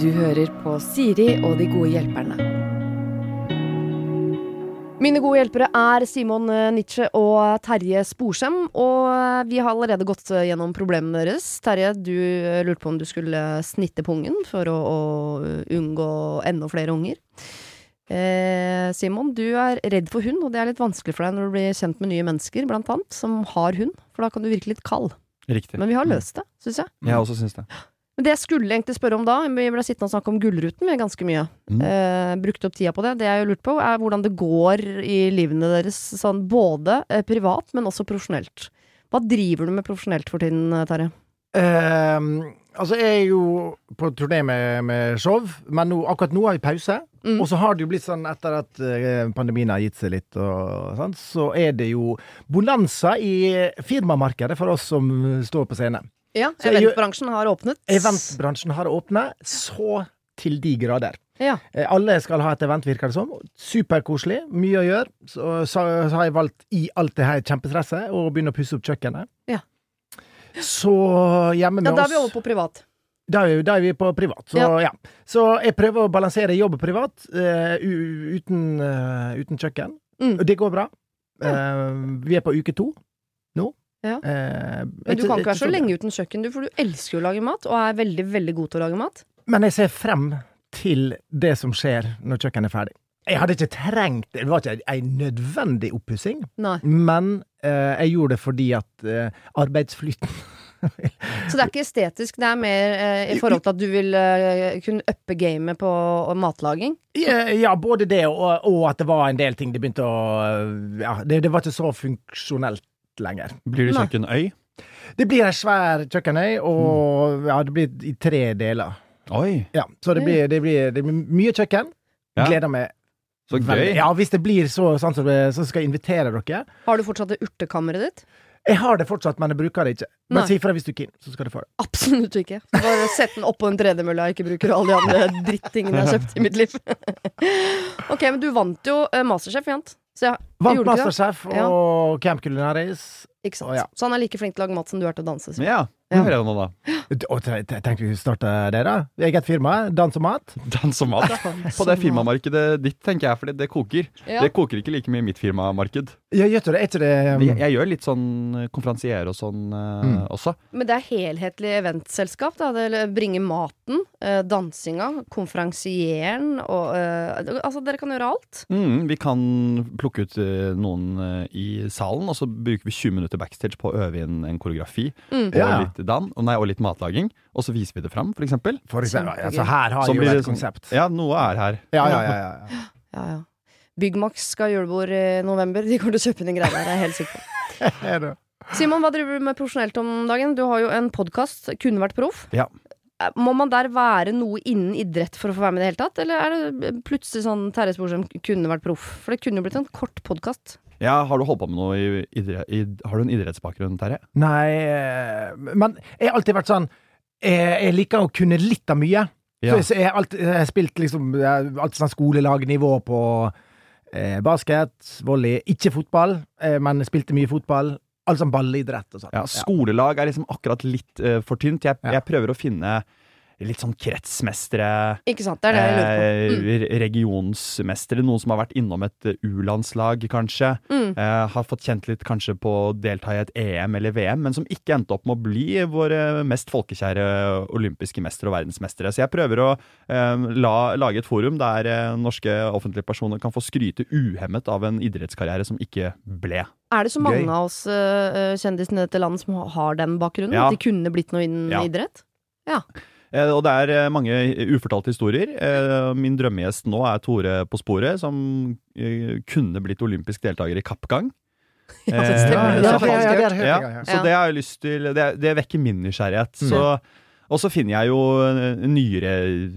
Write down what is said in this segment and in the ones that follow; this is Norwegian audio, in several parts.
Du hører på Siri og de gode hjelperne. Mine gode hjelpere er Simon Nitsche Nietzsche og Terje Sporsem. Og eh, vi har allerede gått eh, gjennom problemene deres. Terje, du lurte på om du skulle snitte pungen for å, å unngå enda flere unger. Eh, Simon, du er redd for hund, og det er litt vanskelig for deg når du blir kjent med nye mennesker, blant annet, som har hund. For da kan du virke litt kald. Riktig. Men vi har løst det, syns jeg. Jeg også syns det. Men det jeg skulle egentlig spørre om da, vi ble sittende og snakke om Gullruten ganske mye. Mm. Eh, brukte opp tida på det. Det jeg har lurt på, er hvordan det går i livene deres, sånn både eh, privat, men også profesjonelt. Hva driver du med profesjonelt for tiden, eh, Terje? Ehm, altså, jeg er jo på turné med, med show, men nå, akkurat nå har vi pause. Mm. Og så har det jo blitt sånn etter at eh, pandemien har gitt seg litt, og sånn, så er det jo bonanza i firmamarkedet for oss som står på scene. Ja, eventbransjen har åpnet. Eventbransjen har åpnet så til de grader. Ja. Eh, Alle skal ha et event, virker det som. Superkoselig. Mye å gjøre. Så, så, så har jeg valgt i alt det her kjempestresset å begynne å pusse opp kjøkkenet. Ja. Så hjemme med ja, da er vi over på privat. da er, vi- da er vi på privat. Så, Ja. ja. så jeg prøver å balansere jobb og privat uh, uten, uh, uten kjøkken. Mm. Og det går bra. Uh, vi er på uke to nå. Ja. Men du kan ikke være så lenge uten kjøkken, du, for du elsker jo å lage mat, og er veldig, veldig god til å lage mat. Men jeg ser frem til det som skjer når kjøkkenet er ferdig. Jeg hadde ikke trengt det. Var ikke ei nødvendig oppussing, men jeg gjorde det fordi at eh, arbeidsflyten Så det er ikke estetisk, det er mer eh, i forhold til at du vil eh, kunne uppe gamet på matlaging? Ja, ja, både det og, og at det var en del ting det begynte å Ja, det, det var ikke så funksjonelt lenger. Blir det kjøkkenøy? Det blir ei svær kjøkkenøy, og ja, det blir i tre deler. Oi, Ja, så det blir, det blir, det blir mye kjøkken. Ja. Gleder meg. Så veldig. gøy. Ja, hvis det blir så sånn som det, så skal jeg invitere dere. Har du fortsatt det urtekammeret ditt? Jeg har det fortsatt, men jeg bruker det ikke. Bare si ifra hvis du er keen, så skal du få det. Absolutt ikke. Bare sett den oppå en tredemølle jeg ikke bruker, og alle de andre drittingene jeg har kjøpt i mitt liv. ok, men du vant jo eh, Masterchef, Jant. Så ja, Vant Masterchef og? Masterchef Ja. Camp Culinaris. Ikke sant. Og, ja. Så han er like flink til å lage mat som du er til å danse. Så. Ja, Ja. det hører jeg nå, da. Og te- te- vi starte det, da? Eget firma. Dans og mat. Dans og mat. På det firmamarkedet ditt, tenker jeg, fordi det koker. Ja. Det koker ikke like mye i mitt firmamarked. Ja, gjør du det? etter det um, Jeg, jeg gjør litt sånn konferansier og sånn uh, Mm. også. Men det er helhetlig eventselskap. Da. Det bringer maten, uh, dansinga, konferansieren og uh, Altså, dere kan gjøre alt. Mm, vi kan plukke ut eh, noen eh, i salen, og så bruker vi 20 minutter backstage på å øve inn en koreografi. Mm. Og, Ja. litt dan, og, nei, og litt matlaging. Og så viser vi det fram, for eksempel. For eksempel. Altså, her har Så jo et sånn- konsept. Ja, noe er her. Ja, ja, ja. ja, ja. Ja, ja. Byggmax skal ha julebord i november. De kommer til å kjøpe inn greie der, er helt sikker på. Er det? Simon, hva driver du med profesjonelt om dagen? Du har jo en podkast, 'Kunne vært proff'. Ja. Eh, Må man der være noe innen idrett for å få være med i det hele tatt? Eller er det plutselig sånn Terje Sporsem kunne vært proff? For det kunne jo blitt en kort podkast. Ja, har du holdt på med noe i, idrett, i Har du en idrettsbakgrunn, Terje? Nei, eh, men jeg har alltid vært sånn Jeg, jeg liker å kunne litt av mye. Ja. Så jeg, har alltid jeg har spilt liksom alltid sånn skolelagnivå på eh, basket, volley. Ikke fotball, eh, men spilte mye fotball. Alt sånn ballidrett og sånn. Ja, skolelag er liksom akkurat litt eh, for tynt. Jeg, jeg prøver å finne litt sånn kretsmestere, Ikke sant? Det er det jeg lurer på. Mm. eh, regionsmestere, noen som har vært innom et eh, U-landslag, kanskje. Mm. Eh, har fått kjent litt kanskje på å delta i et EM eller VM, men som ikke endte opp med å bli våre mest folkekjære olympiske mestere og verdensmestere. Så jeg prøver å eh, la, lage et forum der eh, norske offentlige personer kan få skryte uhemmet av en idrettskarriere som ikke ble. Er det så mange Gøy. av oss uh, kjendisene i dette landet som har den bakgrunnen? Ja. At de kunne blitt noe innen Ja. idrett? Eh, Og det er eh, mange ufortalte historier. Eh, Min drømmegjest nå er Tore på sporet, som eh, kunne blitt olympisk deltaker i kappgang. Ja, det Eh, stemmer. Ja, Det ja, er ja, det Ja, gang, så det har jeg lyst til Det, det vekker min nysgjerrighet. Mm. Så, og så finner jeg jo eh, nyere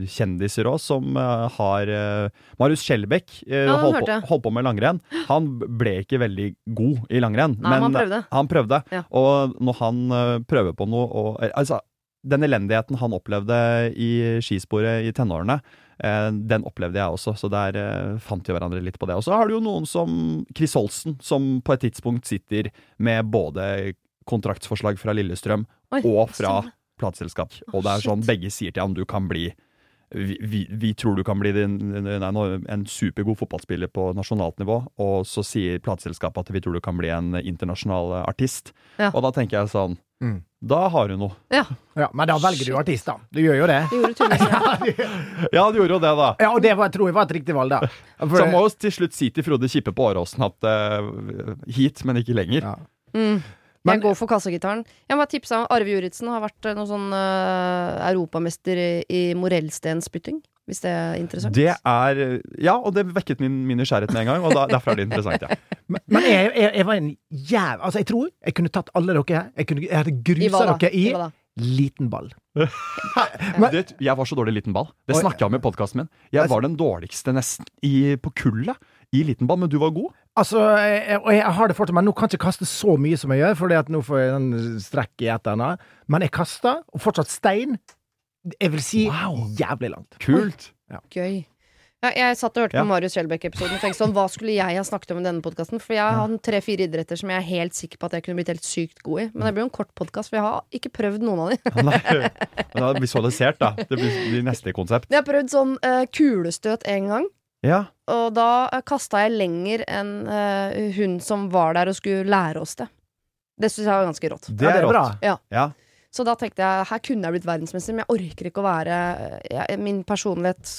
kjendiser òg, som eh, har eh, Marius Skjelbæk eh, holdt, på, holdt på med langrenn. Han ble ikke veldig god i langrenn, Nei, men han prøvde. han prøvde. Og når han eh, prøver på noe og, eh, Altså, den elendigheten han opplevde i skisporet i tenårene, eh, den opplevde jeg også, så der eh, fant vi hverandre litt på det. Og så har du jo noen som Chris Holsen, som på et tidspunkt sitter med både kontraktsforslag fra Lillestrøm Oi, og fra stemmer. plateselskap. Og det er sånn begge sier til ham du kan bli vi, vi, vi tror du kan bli din, nei, en supergod fotballspiller på nasjonalt nivå, og så sier plateselskapet at vi tror du kan bli en internasjonal artist. Ja. Og da tenker jeg sånn Mm. Da har du noe. Ja, Ja, men da velger du artist, da. Du gjør jo det. gjorde. Ja, du gjorde jo det, da. Ja, og det var, tror jeg var et riktig valg, da. For- Så må vi til slutt si til Frode Kippe på Åråsen at uh, hit, men ikke lenger. Ja. Mm. Men- jeg går for kassagitaren. Jeg må tipse om Arve Juritzen har vært eh, noen sånn uh, europamester i, i morellstenspytting. Hvis det er interessant. Det er Ja, og det vekket min, min nysgjerrighet med en gang, og da, derfor er det interessant, ja. Men, men jeg, jeg, jeg var en jæv... Altså, jeg tror jeg kunne tatt alle dere her. Jeg, kunne, jeg hadde grusa dere i I liten ball. Men, det, jeg var så dårlig i liten ball. Det snakka jeg om i podkasten min. Jeg var den dårligste nesten i, på kullet i liten ball, men du var god. Altså, jeg, og jeg har det fortsatt, men nå kan jeg ikke kaste så mye som jeg gjør, fordi at nå får jeg den strekk i et eller annet. Men jeg kaster, og fortsatt stein. Jeg vil si Wow. jævlig langt. Kult. Gøy. Ja, jeg satt og hørte Ja. på Marius Skjelbæk-episoden og tenkte sånn, hva skulle jeg ha snakket om i denne podkasten? For jeg har tre-fire idretter som jeg er helt sikker på at jeg kunne blitt helt sykt god i. Men det blir jo en kort podkast, for jeg har ikke prøvd noen av de. Nei, er visualisert, da. Det blir, blir neste konsept. Jeg har prøvd sånn uh, kulestøt en gang. Ja. Og da kasta jeg lenger enn uh, hun som var der og skulle lære oss det. Det syns jeg var ganske rått. Det Ja, er bra. Ja. Ja. Så da tenkte jeg her kunne jeg blitt verdensmester, men jeg orker ikke å være jeg, min personlighet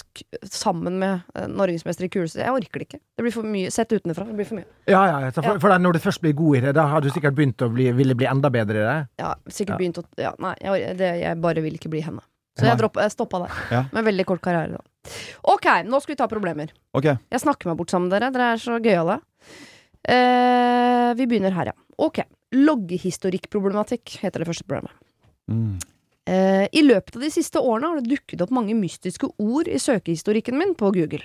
sammen med eh, norgesmester i kuleste. Jeg orker det ikke. Det blir for mye. Sett utenfra. Det blir for mye. Ja, ja, for, Ja. for når du først blir god i det, da har du sikkert begynt å bli, ville bli enda bedre i det. Ja, sikkert Ja. begynt å ja, Nei, jeg, det, jeg bare vil ikke bli henne. Så jeg, dropp, jeg stoppa der. Ja. Med veldig kort karriere, da. Ok, nå skal vi ta problemer. Ok. Jeg snakker meg bort sammen med dere. Dere er så gøyale. Eh, vi begynner her, ja. Ok. Loggehistorikkproblematikk heter det første problemet. Mm. Eh, I løpet av de siste årene har det dukket opp mange mystiske ord i søkehistorikken min på Google.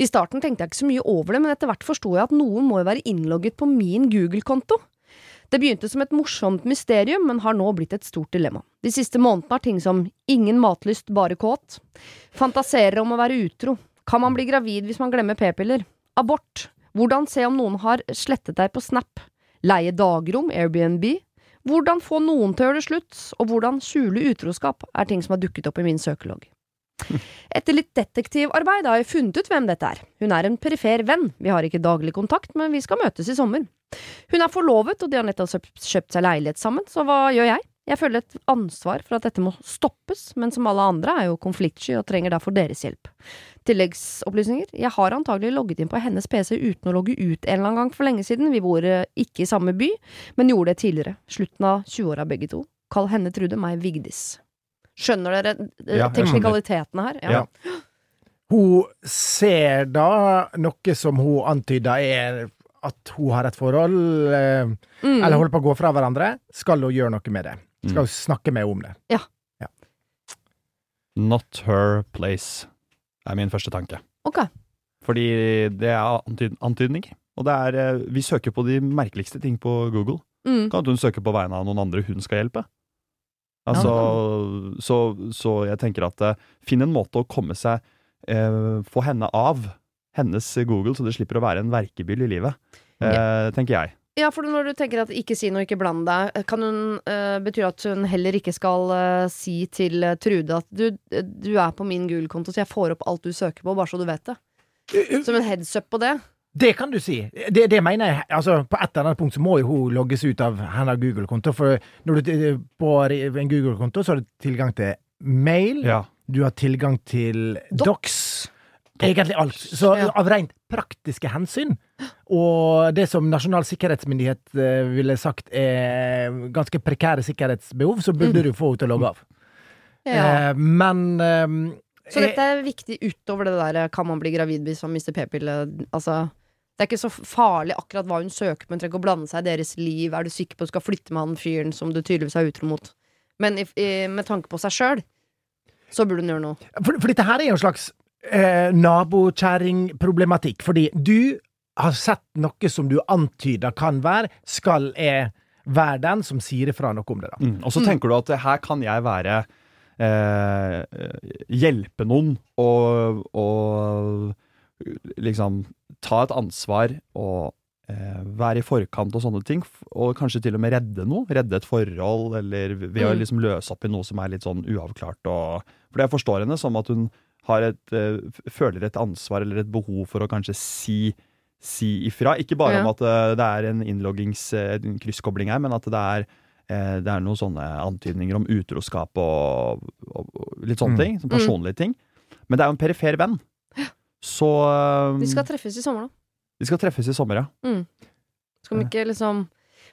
I starten tenkte jeg ikke så mye over det, men etter hvert forsto jeg at noen må jo være innlogget på min Google-konto. Det begynte som et morsomt mysterium, men har nå blitt et stort dilemma. De siste månedene har ting som ingen matlyst, bare kåt, fantaserer om å være utro, kan man bli gravid hvis man glemmer p-piller, abort, hvordan se om noen har slettet deg på Snap, leie dagrom, Airbnb, hvordan få noen til å gjøre det slutt, og hvordan skjule utroskap, er ting som har dukket opp i min søkelogg. Etter litt detektivarbeid har jeg funnet ut hvem dette er. Hun er en perifer venn, vi har ikke daglig kontakt, men vi skal møtes i sommer. Hun er forlovet, og de har nettopp kjøpt- seg leilighet sammen, så hva gjør jeg? Jeg føler et ansvar for at dette må stoppes, men som alle andre er jo konfliktsky og trenger derfor deres hjelp. Tilleggsopplysninger. Jeg har antagelig logget inn på hennes PC uten å logge ut en eller annen gang for lenge siden. Vi bor eh, ikke i samme by, men gjorde det tidligere. Slutten av 20-åra begge to. Kall henne Trude, meg Vigdis. Skjønner dere eh, Ja, teknikalitetene her? Ja. Hun ser da noe som hun antyder er at hun har et forhold, eh, Mm. eller holder på å gå fra hverandre. Skal hun gjøre noe med det? Mm. Skal hun snakke med henne om det? Not her place, er min første tanke. Ok. Fordi det er antyd antydning. Og det er eh, Vi søker på de merkeligste ting på Google. Mm. Kan hun søke på vegne av noen andre hun skal hjelpe. Altså, så, så jeg tenker at eh, finn en måte å komme seg eh, Få henne av hennes Google, så det slipper å være en verkebyll i livet. Eh, tenker jeg. Ja, for når du tenker at ikke si noe, ikke bland deg, kan hun uh, bety at hun heller ikke skal uh, si til eh, Trude at du, du er på min Google-konto, så jeg får opp alt du søker på, bare så du vet det. Som en heads up på det. Det kan du si. Det, det mener jeg. Altså, på et eller annet punkt så må jo hun logges ut av hennes Google-konto. For når du på en Google-konto så har du tilgang til mail, Ja. du har tilgang til Docs. Egentlig alt. Så av rent praktiske hensyn, og det som Nasjonal sikkerhetsmyndighet eh, ville sagt er ganske prekære sikkerhetsbehov, så burde du få henne til å logge av. Ja. Eh, men eh, Så dette er viktig utover det der kan man bli gravid hvis man mister p-pille? Altså, det er ikke så farlig akkurat hva hun søker på, hun trenger ikke å blande seg i deres liv. Er du sikker på at du skal flytte med han fyren som du tydeligvis er utro mot? Men med tanke på seg sjøl, så burde hun gjøre noe. For, for dette her er jo en slags eh, nabokjerringproblematikk. Fordi du har sett noe som du antyder kan være, skal jeg være den som sier ifra noe om det, da. Mm. Og så tenker du at eh, her kan jeg være eh, Hjelpe noen og, og liksom ta et ansvar og eh, være i forkant og sånne ting. Og kanskje til og med redde noe. Redde et forhold, eller ved å Mm. liksom løse opp i noe som er litt sånn uavklart. Og, for jeg forstår henne som at hun et, eh, føler et ansvar eller et behov for å kanskje si, si ifra. Ikke bare Ja. om at eh, det er en innloggings, eh, en krysskobling her, men at det er det er noen sånne antydninger om utroskap og, og, og litt sånne Mm. ting. Sånn personlige ting. Men det er jo en perifer venn. Så De skal treffes i sommer, da. de skal treffes i sommer, ja. Skal vi ikke liksom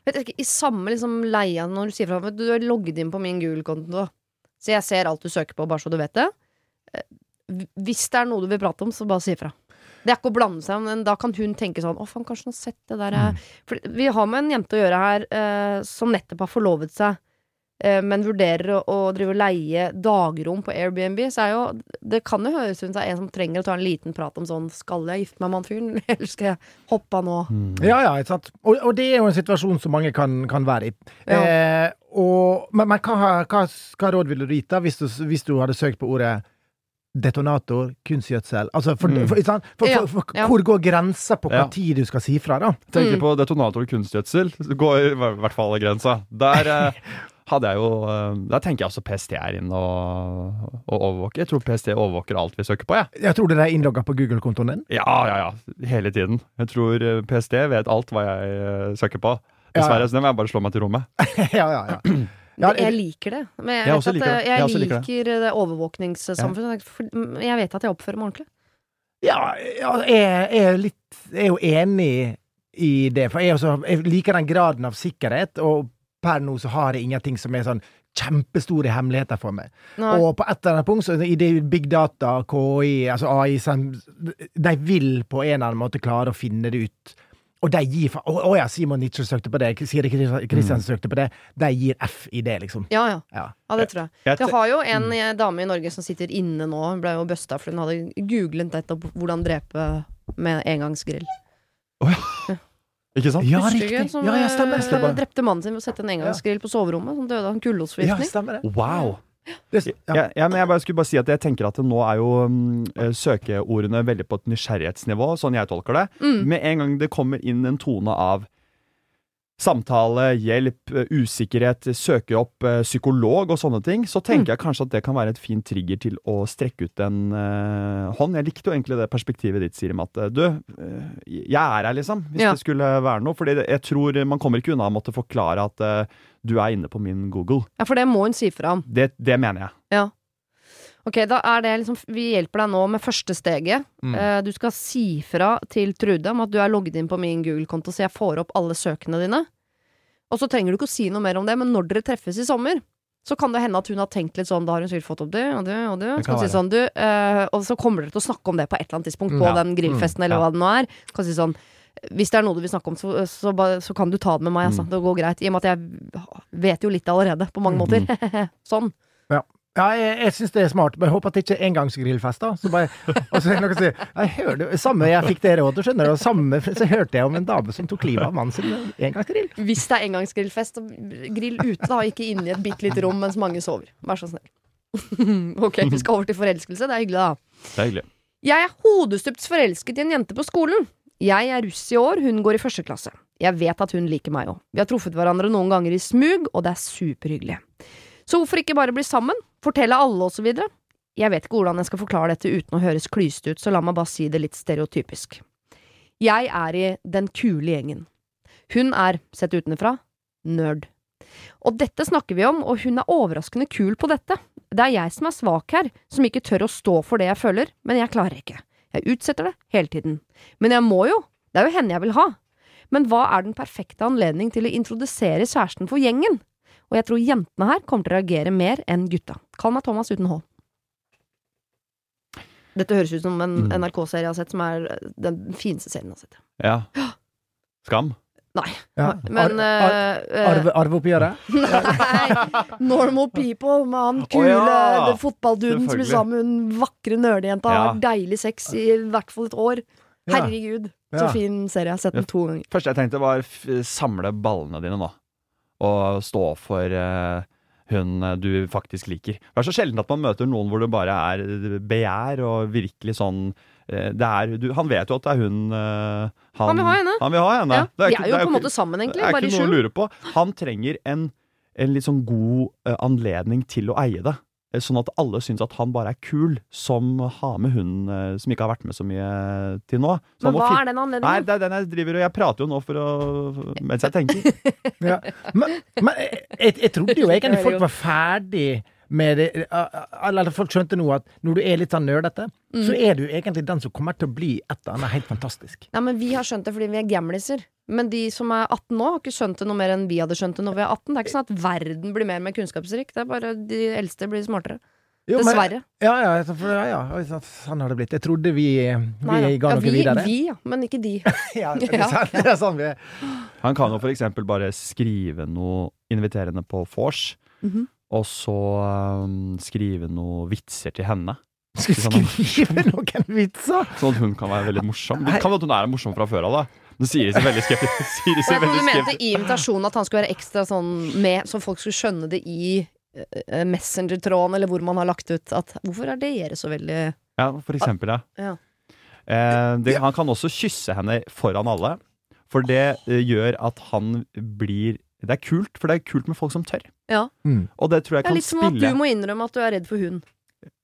Vet ikke, I samme liksom leia når du sier fra Du er logget inn på min Google-konto, så jeg ser alt du søker på, bare så du vet det. Eh, Hvis det er noe du vil prate om, så bare si ifra. Det er ikke å blande seg, men da kan hun tenke sånn Å, faen, kanskje hun har sett det der mm. For vi har med en jente å gjøre her eh, som nettopp har forlovet seg, eh, men vurderer å, å drive og leie dagrom på Airbnb. Så er jo Det kan jo høres ut som er en som trenger å ta en liten prat om sånn Skal jeg gifte meg med han fyren, eller skal jeg hoppe av nå? Ja, ja, ikke sant. Og, og det er jo en situasjon som mange kan, kan være i. Ja. Eh, og, men men hva, hva, hva råd ville du gitt da, hvis du, hvis du hadde søkt på ordet detonator, kunstgjødsel? Altså, for, Mm. for, for, for, for hvor går grensa på hva Ja. tid du skal si fra, da? Tenker Mm. på detonator og kunstgjødsel, går i hvert fall grensa. Der eh, hadde jeg jo eh, Der tenker jeg også PST er inne og, og overvåker. Jeg tror PST overvåker alt vi søker på, jeg. Jeg tror dere er innlogga på Google-kontoen din. Ja, ja, ja. Hele tiden. Jeg tror eh, PST vet alt hva jeg eh, søker på. Ja, Dessverre, ja. så det må jeg bare slå meg til rommet. ja, ja, ja. Ja, jeg liker det. Men jeg, Jeg at, liker det. Jeg Jeg, liker liker det overvåkningssamfunnet. Jeg vet at jeg oppfører meg ordentlig. Ja, jeg, er litt, er jo enig i det, for jeg, også, jeg liker den graden av sikkerhet, og per nå så har jeg ingenting som er sånn kjempestore hemmeligheter for meg. Nei. Og på et eller annet punkt, så i det big data, KI, altså AI, de vil på en eller annen måte klare å finne det ut. Og de gir fa- Å ja, Simon Nietzsche søkte på det, Siri Kristiansen søkte på det. De gir F i det, liksom. Ja, ja. Ja. Ja, det tror jeg. Jeg har jo en eh, dame i Norge som sitter inne nå. Hun ble jo busta fordi hun hadde googlet nettopp hvordan drepe med engangsgrill. Ikke sant? Ja, riktig. Som Ja, ja, stemmer. Hun stemmer. drepte mannen sin ved å sette en engangsgrill på soverommet. Som døde av en Ja, kullosforgiftning. det. Wow! Det ja. Ja, ja, men jeg bare skulle bare si at jeg tenker at det nå er jo mm, eh, søkeordene veldig på et nysgjerrighetsnivå, sånn jeg tolker det. Mm. Med en gang det kommer inn en tone av samtale, hjelp, eh, usikkerhet, søke opp eh, psykolog og sånne ting, så tenker jeg kanskje at det kan være et fint trigger til å strekke ut en uh, hånd. Jeg likte jo egentlig det perspektivet ditt, Siri, med at du, uh, jeg er her, liksom, hvis Ja. det skulle være noe. Fordi jeg tror man kommer ikke unna å måtte forklare at eh, du er inne på min Google. Ja, for det må hun si fra om. Det, det mener jeg. Ja. Ok, da er det liksom Vi hjelper deg nå med første steget. Mm. Eh, du skal si fra til Trude om at du er logget inn på min Google-konto, så jeg får opp alle søkene dine. Og så trenger du ikke å si noe mer om det, men når dere treffes i sommer, så kan det hende at hun har tenkt litt sånn Da har hun sikkert fått opp det og det og det. Det si sånn, du, eh, og så kommer dere til å snakke om det på et eller annet tidspunkt, Mm, på ja. den grillfesten Mm, eller ja. hva det nå er. Kan si sånn hvis det er noe du vil snakke om, så, så, så kan du ta det med meg. Altså. Mm. Det går greit. I og med at jeg vet jo litt allerede, på mange måter. sånn. Ja, jeg, jeg syns det er smart, men jeg håper at det ikke er engangsgrillfest. da Så bare, og så er det noen sier Jeg hørte, Samme jeg fikk det rådet, skjønner du, samme så hørte jeg om en dame som tok livet av mannen sin med engangsgrill. Hvis det er engangsgrillfest, så grill ute, da, ikke inne i et bitte lite rom mens mange sover. Vær så snill. ok, vi skal over til forelskelse. Det er hyggelig, da. Det er hyggelig. Jeg er hodestups forelsket i en jente på skolen. Jeg er russ i år, hun går i første klasse. Jeg vet at hun liker meg òg. Vi har truffet hverandre noen ganger i smug, og det er superhyggelig. Så hvorfor ikke bare bli sammen? Fortelle alle, og så videre? Jeg vet ikke hvordan jeg skal forklare dette uten å høres klysete ut, så la meg bare si det litt stereotypisk. Jeg er i den kule gjengen. Hun er, sett utenfra, nerd. Og dette snakker vi om, og hun er overraskende kul på dette. Det er jeg som er svak her, som ikke tør å stå for det jeg føler, men jeg klarer ikke. Jeg utsetter det hele tiden. Men jeg må jo, det er jo henne jeg vil ha. Men hva er den perfekte anledning til å introdusere kjæresten for gjengen? Og jeg tror jentene her kommer til å reagere mer enn gutta. Kall meg Thomas uten H. Dette høres ut som en Mm. NRK-serie jeg har sett, som er den fineste serien jeg har sett. Ja. Skam. Ja. Men Ar- ar- eh, eh, arve, arveoppgjøret? Nei! Normal people med han kule kule ja. fotballduden som blir sammen med hun vakre nerdejenta. Ja. Har deilig sex i hvert fall et år. Ja. Herregud, så fin serie. Jeg har sett den to ganger. Første jeg tenkte var f samle ballene dine nå. Og stå for uh, hun eh, du faktisk liker. Det er så sjelden at man møter noen hvor det bare er begjær og virkelig sånn eh, er, du, Han vet jo at det er hun eh, Han vil ha henne. Han vil ha henne. Ja. Det er ikke- er jo det på en måte sammen, egentlig. Det er Bare i ikke noe å lure på. Han trenger en, en litt sånn god uh, anledning til å eie det. Eh, Sånn at alle syns at han bare er kul, som har med hun eh, som ikke har vært med så mye til nå. Så Men hva er den anledningen? Nei, det er den jeg driver og Jeg prater jo nå for å mens jeg tenker. Ja. Men, men jeg, jeg trodde jo egentlig er folk var ferdig med det Eller folk skjønte nå at når du er litt sånn nerdete, Mm. så er du egentlig den som kommer til å bli et eller annet helt fantastisk. Nei, men Vi har skjønt det fordi vi er gamliser. Men de som er 18 nå, har ikke skjønt det noe mer enn vi hadde skjønt det når vi er 18. Det er ikke sånn at verden blir mer og mer kunnskapsrik. Det er bare de eldste blir smartere. Jo, men- Dessverre. Ja, ja, for, ja, ja, sånn har det blitt. Jeg trodde vi, vi Nei ga ja, noe vi, videre. vi, ja. Men ikke de. Ja, det, er sant, det er sånn vi er. Han kan jo for eksempel bare skrive noe inviterende på vors, Mhm. Og så um, skrive noen vitser til henne. Skrive noen vitser! Sånn at hun kan være veldig morsom. Det kan være at hun er morsom fra før av, da. Nå sier de seg veldig skeptisk. Sier de seg du mente i invitasjonen at han skulle være ekstra sånn med, så folk skulle skjønne det i eh, Messenger-tråden, eller hvor man har lagt ut at Hvorfor er dere så veldig Ja, for eksempel, ja. Ja. Eh, det, han kan også kysse henne foran alle, for det eh, gjør at han blir Det er kult, for det er kult med folk som tør. Ja. Mm. Og det tror jeg Det er kan litt som at du må innrømme at du er redd for hund.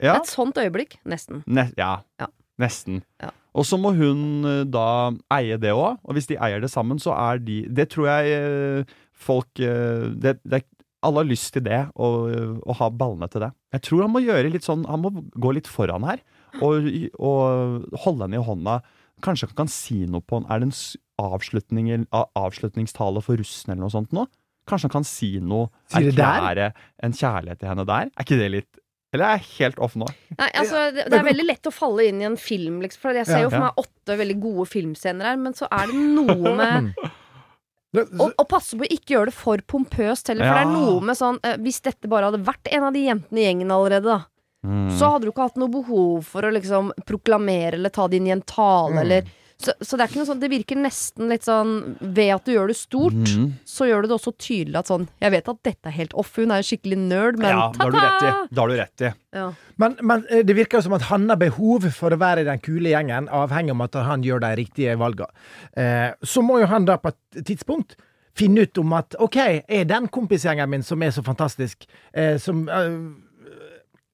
ja, Et sånt øyeblikk. Nesten. ne, ja, Ja. nesten. Ja. Og så må hun eh, da eie det òg, og hvis de eier det sammen, så er de Det tror jeg eh, folk eh, det, det, er- Alle har lyst til det, og, og ha ballene til det. Jeg tror han må gjøre litt sånn Han må gå litt foran her, og, og holde henne i hånda. Kanskje han kan si noe på henne. Er det en avslutningstale for russen eller noe sånt nå? Kanskje han kan si noe, Sier det der? erklære en kjærlighet til henne der? Er ikke det litt Eller er jeg helt off nå? Nei, altså, det, det er veldig lett å falle inn i en film, liksom. For jeg ser jo for meg åtte veldig gode filmscener her, men så er det noe med å, å passe på å ikke gjøre det for pompøst heller. For det er noe med sånn eh, Hvis dette bare hadde vært en av de jentene i gjengen allerede, da, Mm. så hadde du ikke hatt noe behov for å liksom proklamere eller ta det inn i en tale, Mm. eller så, så det er ikke noe sånn Det virker nesten litt sånn Ved at du gjør det stort, Mm. så gjør du det også tydelig at sånn Jeg vet at dette er helt off, hun er en skikkelig nerd, men ja, det har du rett i. Det har du rett i. Ja. Men, men eh, det virker jo som at han har behov for å være i den kule gjengen, avhengig av at han gjør de riktige valgene. Eh, så må jo han da på et tidspunkt finne ut om at OK, er den kompisgjengen min som er så fantastisk, eh, som eh,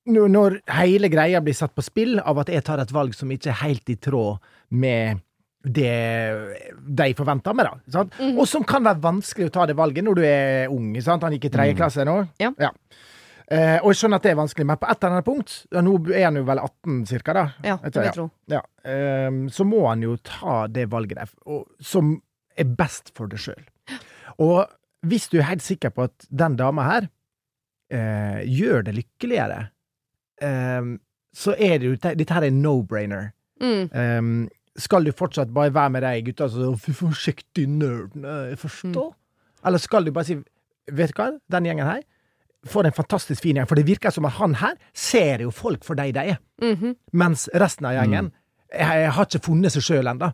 Når hele greia blir satt på spill av at jeg tar et valg som ikke er helt i tråd med det de forventer med meg, da. Sant? Og som kan være vanskelig å ta det valget når du er ung. Sant? Han gikk i tredje klasse nå. Ja. Eh, og jeg skjønner at det er vanskelig, men på et eller annet punkt, ja, nå er han jo vel 18 cirka, da. Ja, det vil jeg tro. ja. Ehm, så må han jo ta det valget der, og, som er best for deg sjøl. Og hvis du er helt sikker på at den dama her eh, gjør det lykkeligere, ehm, så er det jo Dette her er no-brainer. Mm. Ehm, skal du fortsatt bare være med de gutta som Fy forsiktig nerden, jeg forstår? Eller skal du bare si Vet du hva, den gjengen her får en fantastisk fin gjeng. For det virker som at han her ser jo folk for de de er. Mhm. Mens resten av gjengen jeg, har ikke funnet seg sjøl ennå.